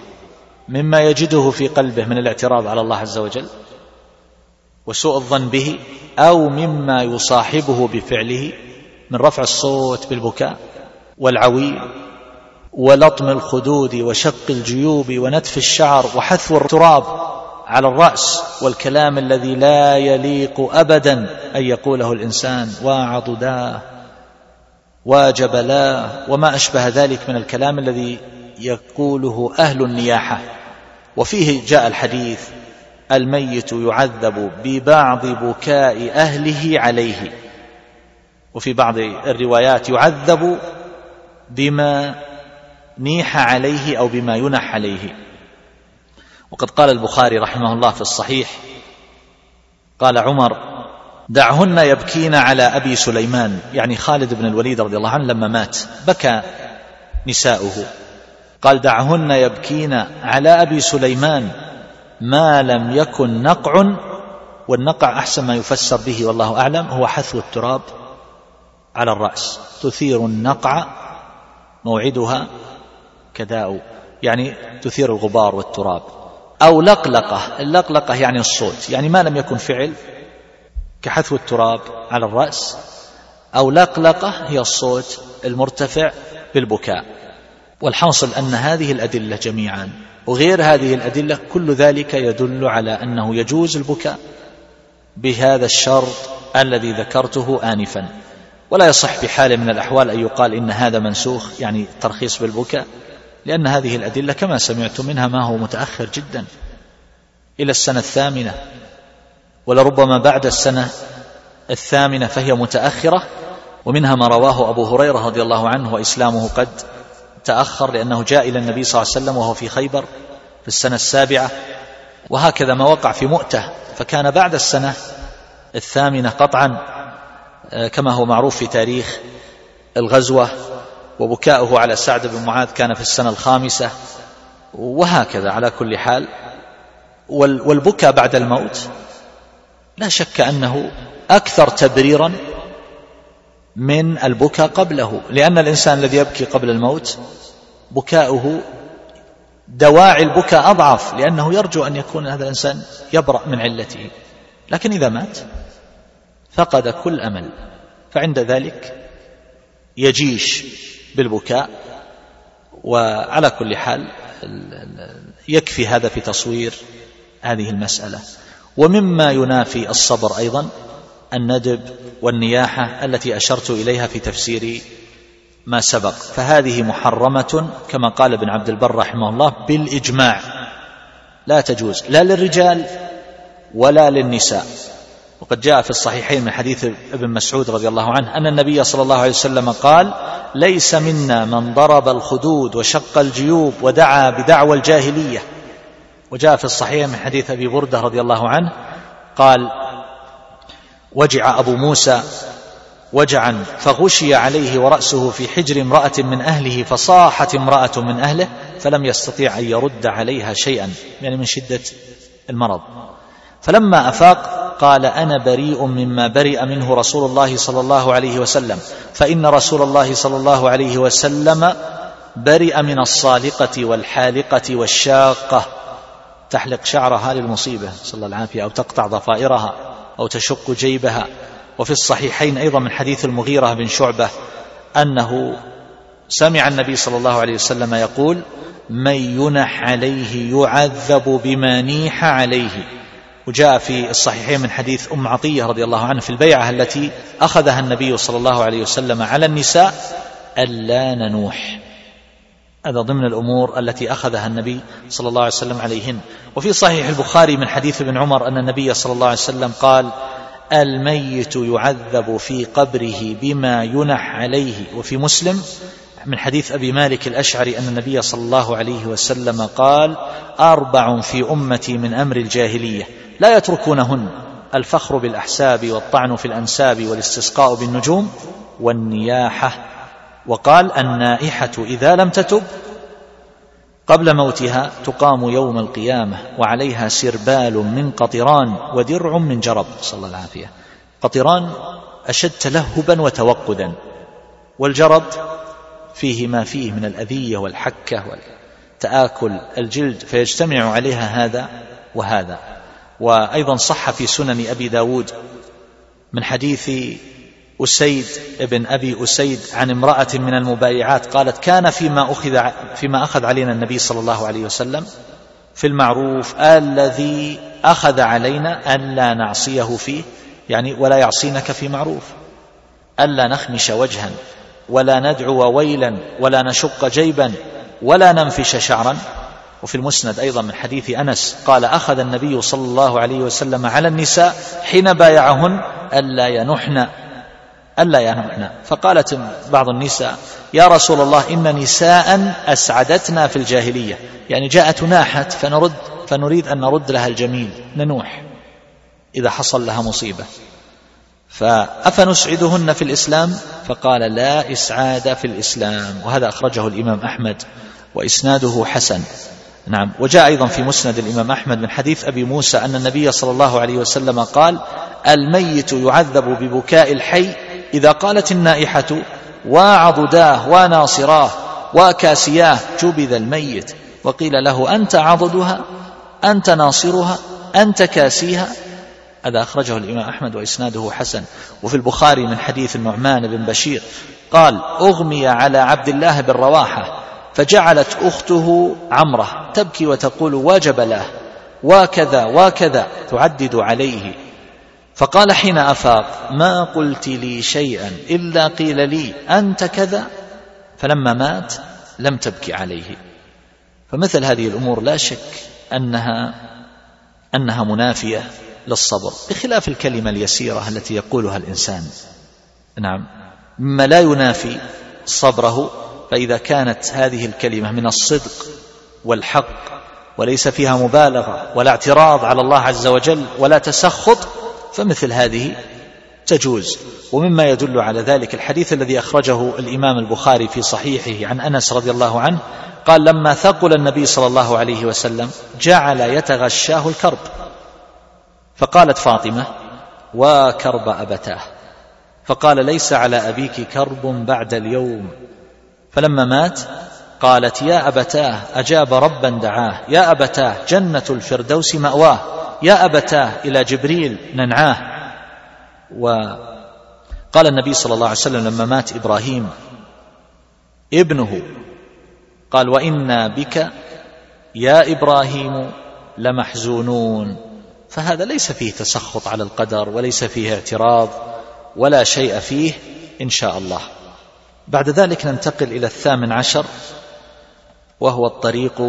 مما يجده في قلبه من الاعتراض على الله عز وجل وسوء الظن به أو مما يصاحبه بفعله من رفع الصوت بالبكاء والعويل ولطم الخدود وشق الجيوب ونتف الشعر وحثو التراب على الرأس والكلام الذي لا يليق أبدا أن يقوله الإنسان وعضداه وجبلاه وما أشبه ذلك من الكلام الذي يقوله أهل النياحة. وفيه جاء الحديث الميت يعذب ببعض بكاء أهله عليه وفي بعض الروايات يعذب بما نيح عليه أو بما ينح عليه. وقد قال البخاري رحمه الله في الصحيح قال عمر دعهن يبكين على أبي سليمان. يعني خالد بن الوليد رضي الله عنه لما مات بكى نساؤه. قال دعهن يبكين على أبي سليمان ما لم يكن نقع والنقع أحسن ما يفسر به والله أعلم هو حثو التراب على الرأس. تثير النقع موعدها كداء يعني تثير الغبار والتراب. أو لقلقة اللقلقة يعني الصوت يعني ما لم يكن فعل كحثو التراب على الرأس. أو لقلقة هي الصوت المرتفع بالبكاء. والحاصل أن هذه الأدلة جميعا وغير هذه الأدلة كل ذلك يدل على أنه يجوز البكاء بهذا الشرط الذي ذكرته آنفا. ولا يصح بحال من الأحوال أن يقال إن هذا منسوخ يعني ترخيص بالبكاء. لأن هذه الأدلة كما سمعت منها ما هو متأخر جدا إلى السنة الثامنة ولربما بعد السنة الثامنة فهي متأخرة ومنها ما رواه أبو هريرة رضي الله عنه وإسلامه قد تأخر لأنه جاء إلى النبي صلى الله عليه وسلم وهو في خيبر في السنة السابعة وهكذا ما وقع في مؤتة فكان بعد السنة الثامنة قطعا آه، كما هو معروف في تاريخ الغزوة وبكاؤه على سعد بن معاذ كان في السنة الخامسة وهكذا على كل حال. والبكاء بعد الموت لا شك أنه أكثر تبريرا من البكاء قبله. لأن الإنسان الذي يبكي قبل الموت بكاؤه دواعي البكاء أضعف لأنه يرجو أن يكون هذا الإنسان يبرأ من علته. لكن إذا مات فقد كل أمل. فعند ذلك يجيش. بالبكاء وعلى كل حال يكفي هذا في تصوير هذه المسألة. ومما ينافي الصبر أيضا الندب والنياحة التي أشرت إليها في تفسير ما سبق. فهذه محرمة كما قال ابن عبد البر رحمه الله بالإجماع. لا تجوز لا للرجال ولا للنساء. وقد جاء في الصحيحين من حديث ابن مسعود رضي الله عنه أن النبي صلى الله عليه وسلم قال ليس منا من ضرب الخدود وشق الجيوب ودعا بدعوى الجاهلية. وجاء في الصحيح من حديث أبي بردة رضي الله عنه قال وجع أبو موسى وجعا فغشي عليه ورأسه في حجر امرأة من أهله فصاحت امرأة من أهله فلم يستطيع أن يرد عليها شيئا. يعني من شدة المرض. فلما أفاق قال أنا بريء مما برئ منه رسول الله صلى الله عليه وسلم فإن رسول الله صلى الله عليه وسلم برئ من الصالقة والحالقة والشاقة. تحلق شعرها للمصيبة صلى الله العافية أو تقطع ضفائرها أو تشق جيبها. وفي الصحيحين أيضا من حديث المغيرة بن شعبة أنه سمع النبي صلى الله عليه وسلم يقول من ينح عليه يعذب بما نيح عليه. وجاء في الصحيحين من حديث أم عطية رضي الله عنها في البيعة التي أخذها النبي صلى الله عليه وسلم على النساء ألا ننوح. هذا ضمن الأمور التي أخذها النبي صلى الله عليه وسلم عليهن. وفي صحيح البخاري من حديث ابن عمر أن النبي صلى الله عليه وسلم قال الميت يعذب في قبره بما ينح عليه. وفي مسلم من حديث أبي مالك الأشعري أن النبي صلى الله عليه وسلم قال أربع في أمتي من أمر الجاهلية. لا يتركونهن. الفخر بالأحساب والطعن في الأنساب والاستسقاء بالنجوم والنياحة. وقال النائحة إذا لم تتب قبل موتها تقام يوم القيامة وعليها سربال من قطران ودرع من جرب. صلى الله العافية قطران أشد تلهبا وتوقدا. والجرب فيه ما فيه من الأذية والحكة والتآكل الجلد فيجتمع عليها هذا وهذا. وأيضا صح في سنن أبي داود من حديث أسيد ابن أبي أسيد عن امرأة من المبايعات قالت كان فيما أخذ فيما أخذ علينا النبي صلى الله عليه وسلم في المعروف الذي أخذ علينا ألا نعصيه فيه يعني ولا يعصينك في معروف ألا نخمش وجها ولا ندعو ويلا ولا نشق جيبا ولا ننفش شعرا وفي المسند أيضا من حديث أنس قال أخذ النبي صلى الله عليه وسلم على النساء حين بايعهن ألا ينحن ألا ينحن. فقالت بعض النساء يا رسول الله إن نساء أسعدتنا في الجاهلية. يعني جاءت ناحت فنرد فنريد أن نرد لها الجميل ننوح إذا حصل لها مصيبة. فأفنسعدهن في الإسلام؟ فقال لا إسعاد في الإسلام. وهذا أخرجه الإمام أحمد وإسناده حسن. نعم. وجاء أيضا في مسند الإمام أحمد من حديث أبي موسى أن النبي صلى الله عليه وسلم قال الميت يعذب ببكاء الحي إذا قالت النائحة وعضداه وناصراه وكاسياه جبذ الميت وقيل له أنت عضدها أنت ناصرها أنت كاسيها هذا أخرجه الإمام أحمد وإسناده حسن. وفي البخاري من حديث النعمان بن بشير قال أغمي على عبد الله بن رواحة فجعلت أخته عمرة تبكي وتقول وجب له وكذا وكذا تعدد عليه. فقال حين أفاق ما قلت لي شيئا إلا قيل لي أنت كذا. فلما مات لم تبكي عليه. فمثل هذه الأمور لا شك أنها أنها منافية للصبر بخلاف الكلمة اليسيرة التي يقولها الإنسان. نعم مما لا ينافي صبره فإذا كانت هذه الكلمة من الصدق والحق وليس فيها مبالغة ولا اعتراض على الله عز وجل ولا تسخط فمثل هذه تجوز. ومما يدل على ذلك الحديث الذي أخرجه الإمام البخاري في صحيحه عن أنس رضي الله عنه قال لما ثقل النبي صلى الله عليه وسلم جعل يتغشاه الكرب. فقالت فاطمة وكرب أبتاه. فقال ليس على أبيك كرب بعد اليوم. فلما مات قالت يا أبتاه أجاب ربا دعاه يا أبتاه جنة الفردوس مأواه يا أبتاه إلى جبريل ننعاه. وقال النبي صلى الله عليه وسلم لما مات إبراهيم ابنه قال وإنا بك يا إبراهيم لمحزونون. فهذا ليس فيه تسخط على القدر وليس فيه اعتراض ولا شيء فيه إن شاء الله. بعد ذلك ننتقل إلى الثامن عشر وهو الطريق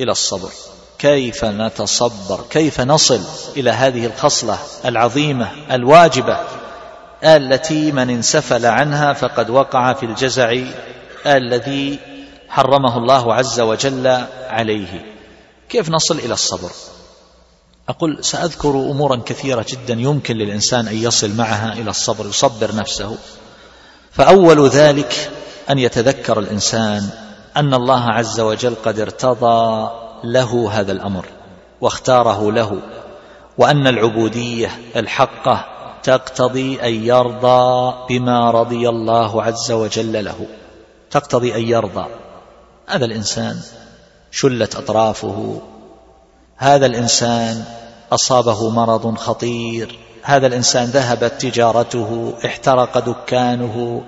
إلى الصبر. كيف نتصبر؟ كيف نصل إلى هذه الخصلة العظيمة الواجبة التي من انسفل عنها فقد وقع في الجزع الذي حرمه الله عز وجل عليه؟ كيف نصل إلى الصبر؟ أقول سأذكر أمورا كثيرة جدا يمكن للإنسان أن يصل معها إلى الصبر يصبر نفسه. فأول ذلك أن يتذكر الإنسان أن الله عز وجل قد ارتضى له هذا الأمر واختاره له وأن العبودية الحقة تقتضي أن يرضى بما رضي الله عز وجل له. تقتضي أن يرضى. هذا الإنسان شلت أطرافه. هذا الإنسان أصابه مرض خطير. هذا الإنسان ذهبت تجارته احترق دكانه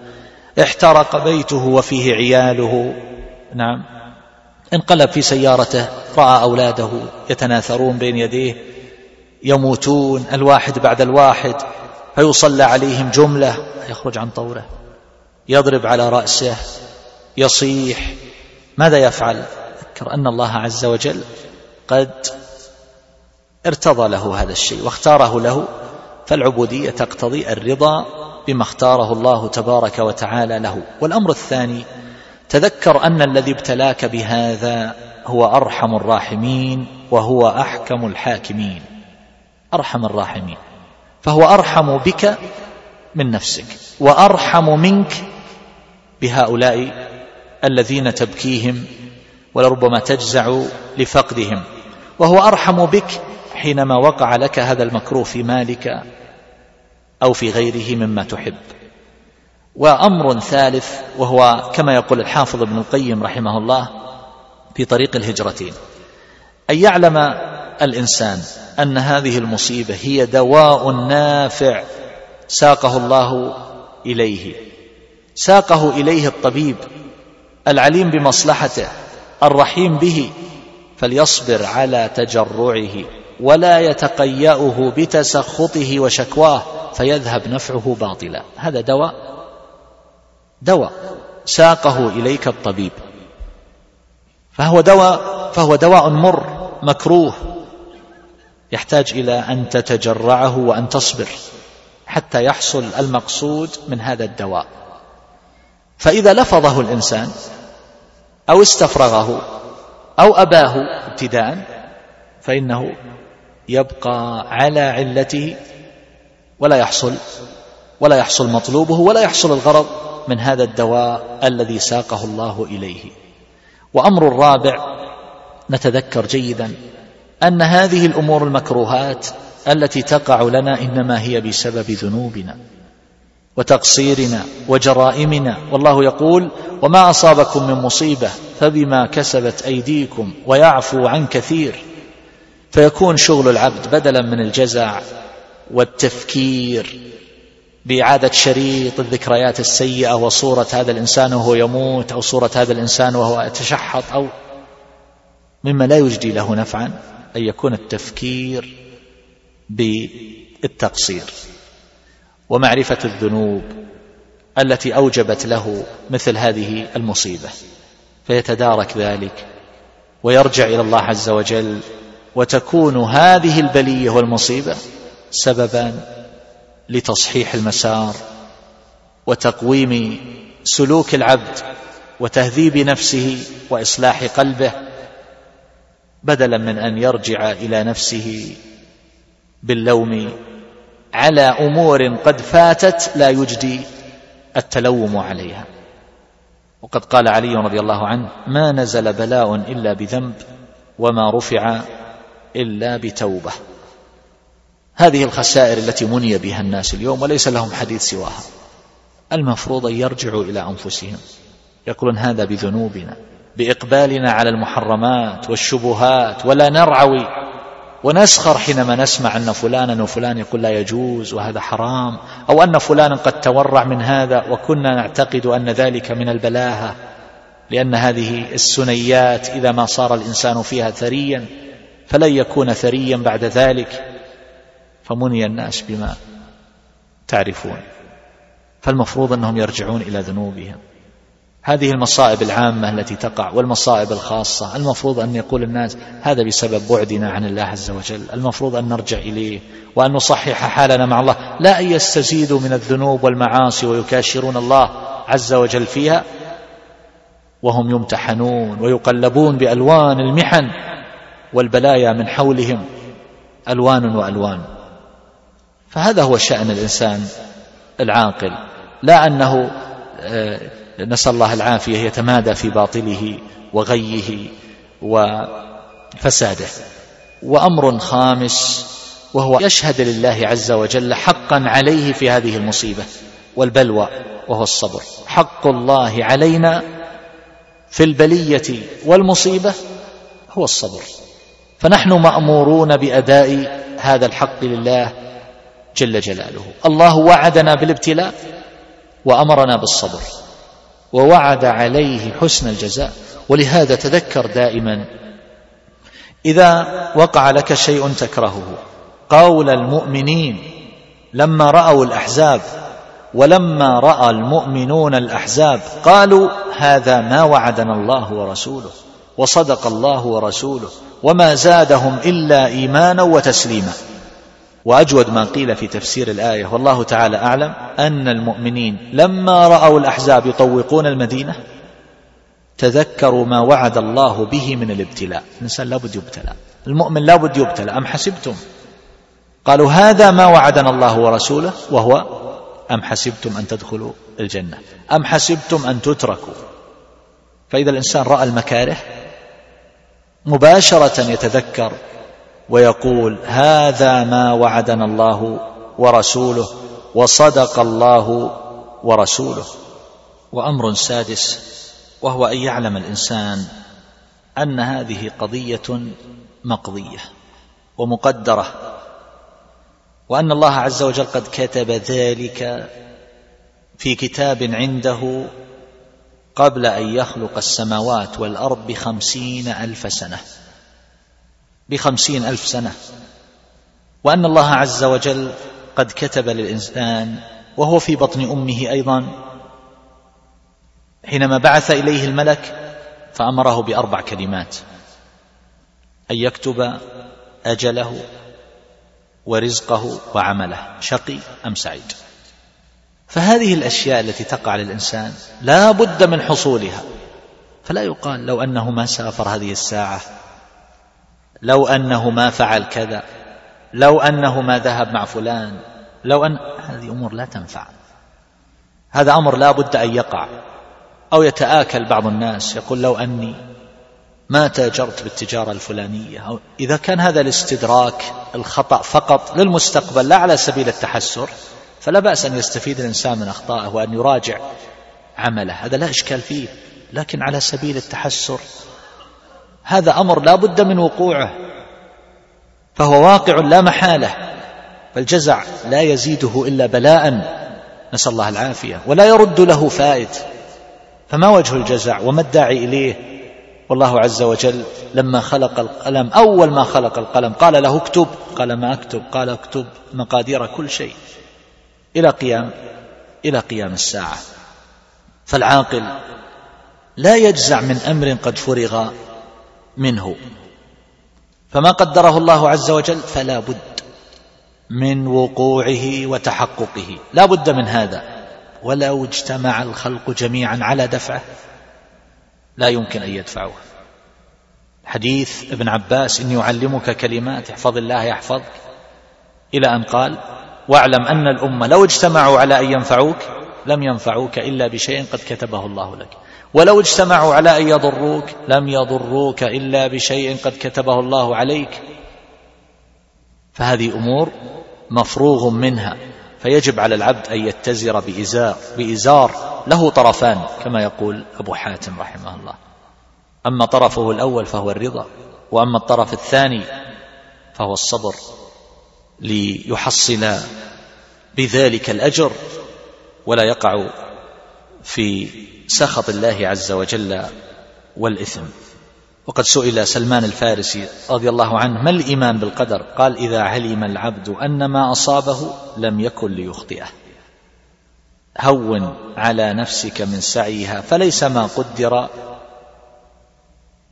احترق بيته وفيه عياله. نعم. انقلب في سيارته رأى أولاده يتناثرون بين يديه يموتون الواحد بعد الواحد فيصلى عليهم جملة يخرج عن طوره يضرب على رأسه يصيح. ماذا يفعل؟ ذكر أن الله عز وجل قد ارتضى له هذا الشيء واختاره له. فالعبودية تقتضي الرضا بما اختاره الله تبارك وتعالى له. والأمر الثاني تذكر أن الذي ابتلاك بهذا هو أرحم الراحمين وهو أحكم الحاكمين. أرحم الراحمين. فهو أرحم بك من نفسك وأرحم منك بهؤلاء الذين تبكيهم ولربما تجزع لفقدهم. وهو أرحم بك حينما وقع لك هذا المكروه في مالك أو في غيره مما تحب. وأمر ثالث وهو كما يقول الحافظ ابن القيم رحمه الله في طريق الهجرتين. أن يعلم الإنسان أن هذه المصيبة هي دواء نافع ساقه الله إليه. ساقه إليه الطبيب العليم بمصلحته الرحيم به فليصبر على تجرعه. ولا يتقيأه بتسخطه وشكواه فيذهب نفعه باطلا. هذا دواء؟ دواء. ساقه إليك الطبيب. فهو دواء فهو دواء مر مكروه. يحتاج إلى أن تتجرعه وأن تصبر حتى يحصل المقصود من هذا الدواء. فإذا لفظه الإنسان أو استفرغه أو أباه ابتداء فإنه يبقى على علته ولا يحصل ولا يحصل مطلوبه ولا يحصل الغرض من هذا الدواء الذي ساقه الله إليه. وأمر الرابع نتذكر جيدا أن هذه الأمور المكروهات التي تقع لنا إنما هي بسبب ذنوبنا وتقصيرنا وجرائمنا. والله يقول وما أصابكم من مصيبة فبما كسبت أيديكم ويعفو عن كثير. فيكون شغل العبد بدلا من الجزع والتفكير بإعادة شريط الذكريات السيئة وصورة هذا الإنسان وهو يموت أو صورة هذا الإنسان وهو يتشحط أو مما لا يجدي له نفعا أن يكون التفكير بالتقصير. ومعرفة الذنوب التي أوجبت له مثل هذه المصيبة فيتدارك ذلك ويرجع إلى الله عز وجل وتكون هذه البلية والمصيبة سببا لتصحيح المسار وتقويم سلوك العبد وتهذيب نفسه وإصلاح قلبه بدلا من أن يرجع إلى نفسه باللوم على أمور قد فاتت لا يجدي التلوم عليها. وقد قال علي رضي الله عنه ما نزل بلاء إلا بذنب وما رفع إلا بتوبة. هذه الخسائر التي مني بها الناس اليوم وليس لهم حديث سواها. المفروض أن يرجعوا إلى أنفسهم. يقولون هذا بذنوبنا بإقبالنا على المحرمات والشبهات ولا نرعوي. ونسخر حينما نسمع أن فلانا وفلان يقول لا يجوز وهذا حرام أو أن فلانا قد تورع من هذا وكنا نعتقد أن ذلك من البلاهة لأن هذه السنيات إذا ما صار الإنسان فيها ثريا فلن يكون ثريا بعد ذلك فمني الناس بما تعرفون. فالمفروض أنهم يرجعون إلى ذنوبهم. هذه المصائب العامة التي تقع والمصائب الخاصة. المفروض أن يقول الناس هذا بسبب بعدنا عن الله عز وجل. المفروض أن نرجع إليه وأن نصحح حالنا مع الله. لا أن يستزيدوا من الذنوب والمعاصي ويكاشرون الله عز وجل فيها. وهم يمتحنون ويقلبون بألوان المحن. والبلايا من حولهم ألوان وألوان. فهذا هو شأن الإنسان العاقل. لا أنه آه، نسأل الله العافية يتمادى في باطله وغيه وفساده. وأمر خامس وهو يشهد لله عز وجل حقا عليه في هذه المصيبة والبلوى وهو الصبر. حق الله علينا في البلية والمصيبة هو الصبر. فنحن مأمورون بأداء هذا الحق لله جل جلاله. الله وعدنا بالابتلاء وأمرنا بالصبر ووعد عليه حسن الجزاء. ولهذا تذكر دائما إذا وقع لك شيء تكرهه قول المؤمنين لما رأوا الأحزاب ولما رأى المؤمنون الأحزاب قالوا هذا ما وعدنا الله ورسوله وصدق الله ورسوله. وما زادهم إلا إيمانا وتسليما. وأجود ما قيل في تفسير الآية والله تعالى أعلم أن المؤمنين لما رأوا الأحزاب يطوقون المدينة تذكروا ما وعد الله به من الابتلاء. الإنسان لابد يبتلى. المؤمن لابد يبتلى. أم حسبتم؟ قالوا هذا ما وعدنا الله ورسوله وهو أم حسبتم أن تدخلوا الجنة؟ أم حسبتم أن تتركوا؟ فإذا الإنسان رأى المكاره مباشرة يتذكر ويقول هذا ما وعدنا الله ورسوله وصدق الله ورسوله. وأمر سادس وهو أن يعلم الإنسان أن هذه قضية مقضية ومقدرة وأن الله عز وجل قد كتب ذلك في كتاب عنده قبل أن يخلق السماوات والأرض بخمسين ألف سنة. بخمسين ألف سنة. وأن الله عز وجل قد كتب للإنسان وهو في بطن أمه أيضا حينما بعث إليه الملك فأمره بأربع كلمات. أن يكتب أجله ورزقه وعمله شقي أم سعيد؟ فهذه الأشياء التي تقع للإنسان لا بد من حصولها. فلا يقال لو أنه ما سافر هذه الساعة لو أنه ما فعل كذا لو أنه ما ذهب مع فلان لو أن هذه أمور لا تنفع. هذا أمر لا بد أن يقع. أو يتآكل بعض الناس يقول لو أني ما تاجرت بالتجارة الفلانية أو إذا كان هذا الاستدراك الخطأ فقط للمستقبل لا على سبيل التحسر فلا بأس أن يستفيد الإنسان من أخطائه وأن يراجع عمله. هذا لا إشكال فيه لكن على سبيل التحسر. هذا أمر لا بد من وقوعه فهو واقع لا محالة فالجزع لا يزيده إلا بلاء. نسأل الله العافية. ولا يرد له فائد فما وجه الجزع؟ وما الداعي إليه؟ والله عز وجل لما خلق القلم أول ما خلق القلم قال له اكتب قال ما أكتب قال اكتب مقادير كل شيء. إلى قيام إلى قيام الساعة. فالعاقل لا يجزع من أمر قد فرغ منه. فما قدره الله عز وجل فلا بد من وقوعه وتحققه. لا بد من هذا. ولو اجتمع الخلق جميعا على دفعه لا يمكن أن يدفعوه. حديث ابن عباس اني اعلمك كلمات احفظ الله يحفظك. إلى أن قال واعلم أن الأمة لو اجتمعوا على أن ينفعوك لم ينفعوك إلا بشيء قد كتبه الله لك. ولو اجتمعوا على أن يضروك لم يضروك إلا بشيء قد كتبه الله عليك. فهذه أمور مفروغ منها فيجب على العبد أن يتزر بإزار بإزار له طرفان كما يقول أبو حاتم رحمه الله. أما طرفه الأول فهو الرضا وأما الطرف الثاني فهو الصبر. ليحصل بذلك الأجر ولا يقع في سخط الله عز وجل والإثم. وقد سئل سلمان الفارسي رضي الله عنه ما الإيمان بالقدر؟ قال إذا علم العبد أن ما أصابه لم يكن ليخطئه. هون على نفسك من سعيها فليس ما قدر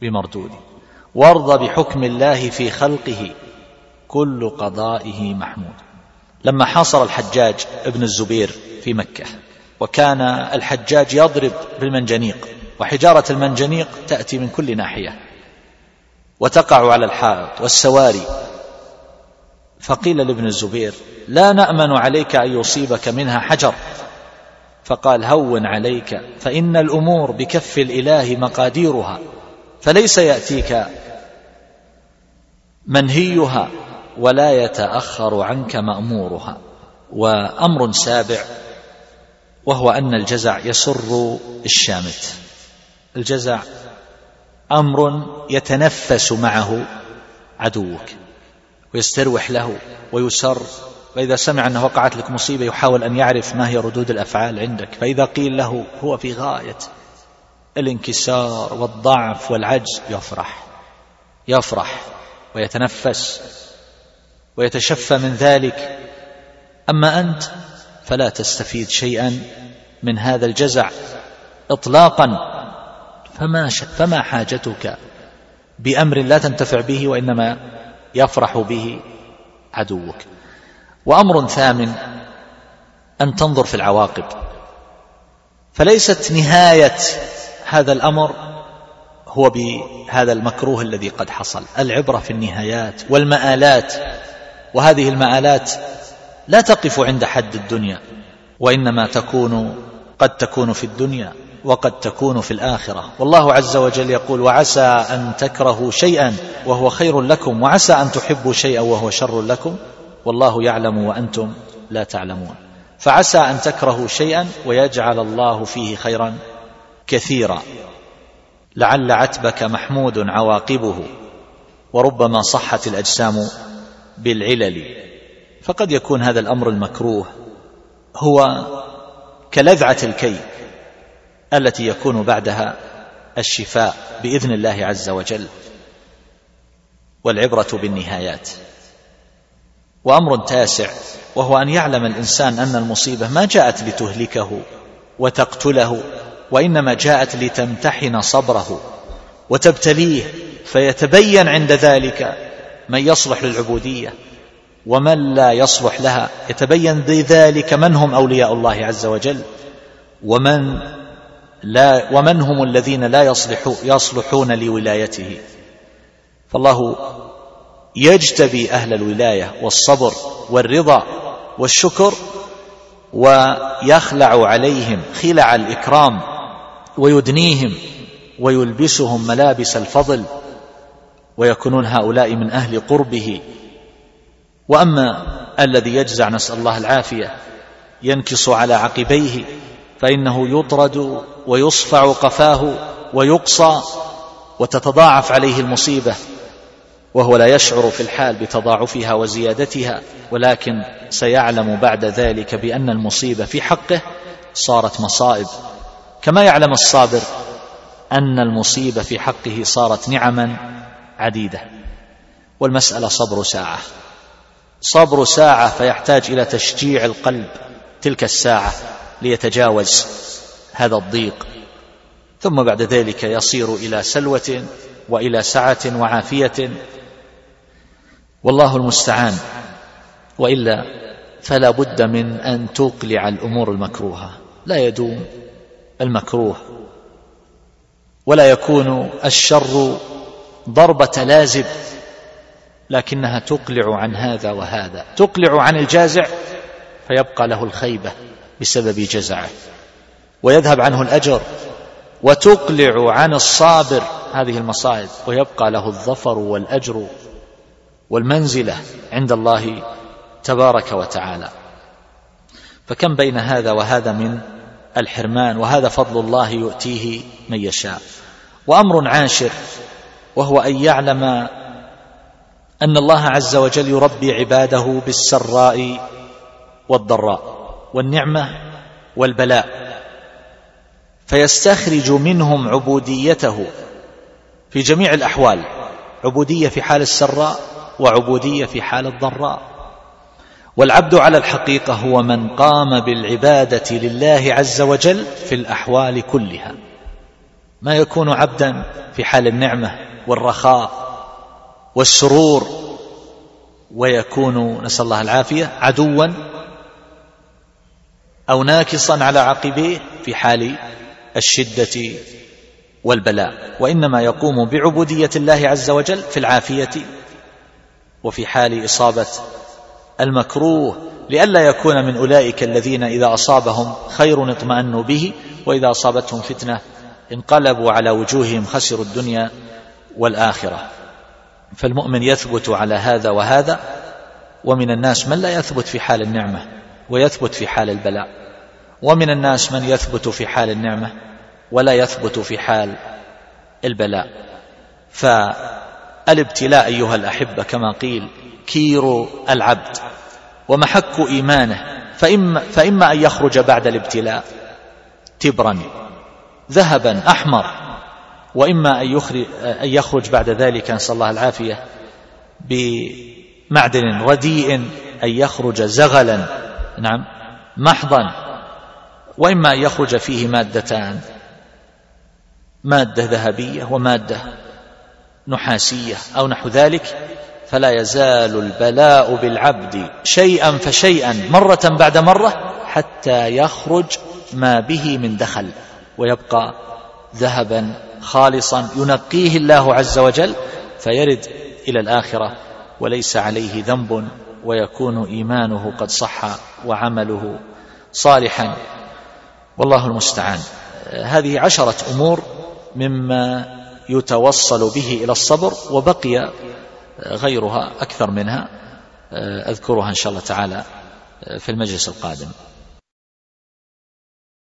بمردود. وارض بحكم الله في خلقه. كل قضائه محمود. لما حاصر الحجاج ابن الزبير في مكة وكان الحجاج يضرب بالمنجنيق وحجارة المنجنيق تأتي من كل ناحية وتقع على الحائط والسواري. فقيل لابن الزبير لا نأمن عليك أن يصيبك منها حجر. فقال هون عليك فإن الأمور بكف الإله مقاديرها فليس يأتيك منهيها. ولا يتأخر عنك مأمورها وأمر سابع وهو أن الجزع يسر الشامت. الجزع أمر يتنفس معه عدوك ويستروح له ويسر فإذا سمع أنه وقعت لك مصيبة يحاول أن يعرف ما هي ردود الأفعال عندك فإذا قيل له هو في غاية الانكسار والضعف والعجز يفرح يفرح ويتنفس. ويتشفى من ذلك. أما أنت فلا تستفيد شيئا من هذا الجزع إطلاقا. فما, فما حاجتك بأمر لا تنتفع به وإنما يفرح به عدوك. وأمر ثامن أن تنظر في العواقب. فليست نهاية هذا الأمر هو بهذا المكروه الذي قد حصل. العبرة في النهايات والمآلات وهذه المآلات لا تقف عند حد الدنيا وإنما تكون قد تكون في الدنيا وقد تكون في الآخرة. والله عز وجل يقول وعسى أن تكرهوا شيئا وهو خير لكم وعسى أن تحبوا شيئا وهو شر لكم والله يعلم وأنتم لا تعلمون. فعسى أن تكرهوا شيئا ويجعل الله فيه خيرا كثيرا. لعل عتبك محمود عواقبه وربما صحت الأجسام بالعلل. فقد يكون هذا الأمر المكروه هو كلذعة الكي التي يكون بعدها الشفاء بإذن الله عز وجل والعبرة بالنهايات. وأمر تاسع وهو أن يعلم الإنسان أن المصيبة ما جاءت لتهلكه وتقتله وإنما جاءت لتمتحن صبره وتبتليه فيتبين عند ذلك من يصلح للعبودية ومن لا يصلح لها. يتبين بذلك من هم أولياء الله عز وجل ومن لا ومن هم الذين لا يصلحون, يصلحون لولايته. فالله يجتبي أهل الولاية والصبر والرضا والشكر ويخلع عليهم خلع الإكرام ويدنيهم ويلبسهم ملابس الفضل ويكونون هؤلاء من أهل قربه. وأما الذي يجزع نسأل الله العافية ينكص على عقبيه فإنه يطرد ويصفع قفاه ويقصى وتتضاعف عليه المصيبة وهو لا يشعر في الحال بتضاعفها وزيادتها ولكن سيعلم بعد ذلك بأن المصيبة في حقه صارت مصائب. كما يعلم الصابر أن المصيبة في حقه صارت نعما عديدة. والمسألة صبر ساعة. صبر ساعة فيحتاج إلى تشجيع القلب تلك الساعة ليتجاوز هذا الضيق. ثم بعد ذلك يصير إلى سلوة وإلى سعة وعافية. والله المستعان. وإلا فلا بد من أن تقلع الأمور المكروهة. لا يدوم المكروه. ولا يكون الشر ضربة لازب لكنها تقلع عن هذا وهذا. تقلع عن الجازع فيبقى له الخيبة بسبب جزعه. ويذهب عنه الأجر وتقلع عن الصابر هذه المصائب. ويبقى له الظفر والأجر والمنزلة عند الله تبارك وتعالى. فكم بين هذا وهذا من الحرمان؟ وهذا فضل الله يؤتيه من يشاء. وأمر عاشر وهو أن يعلم أن الله عز وجل يربي عباده بالسراء والضراء والنعمة والبلاء فيستخرج منهم عبوديته في جميع الأحوال عبودية في حال السراء وعبودية في حال الضراء. والعبد على الحقيقة هو من قام بالعبادة لله عز وجل في الأحوال كلها. ما يكون عبدا في حال النعمة والرخاء والسرور. ويكون نسأل الله العافية عدوا أو ناكصا على عقبيه في حال الشدة والبلاء. وإنما يقوم بعبودية الله عز وجل في العافية وفي حال إصابة المكروه لئلا يكون من أولئك الذين إذا أصابهم خير اطمأنوا به وإذا أصابتهم فتنة انقلبوا على وجوههم خسروا الدنيا والآخرة. فالمؤمن يثبت على هذا وهذا ومن الناس من لا يثبت في حال النعمة ويثبت في حال البلاء. ومن الناس من يثبت في حال النعمة ولا يثبت في حال البلاء. فالابتلاء أيها الأحبة كما قيل كير العبد ومحك إيمانه فإما, فإما أن يخرج بعد الابتلاء تبرا. ذهبا أحمر. وإما أن يخرج, بعد ذلك نسأل الله العافية بمعدن رديء أن يخرج زغلا. نعم. محضا. وإما أن يخرج فيه مادتان. مادة ذهبية ومادة نحاسية أو نحو ذلك. فلا يزال البلاء بالعبد شيئا فشيئا مرة بعد مرة حتى يخرج ما به من دخل. ويبقى ذهبا خالصا ينقيه الله عز وجل فيرد إلى الآخرة وليس عليه ذنب ويكون إيمانه قد صح وعمله صالحا. والله المستعان. هذه عشرة أمور مما يتوصل به إلى الصبر وبقي غيرها أكثر منها أذكرها إن شاء الله تعالى في المجلس القادم.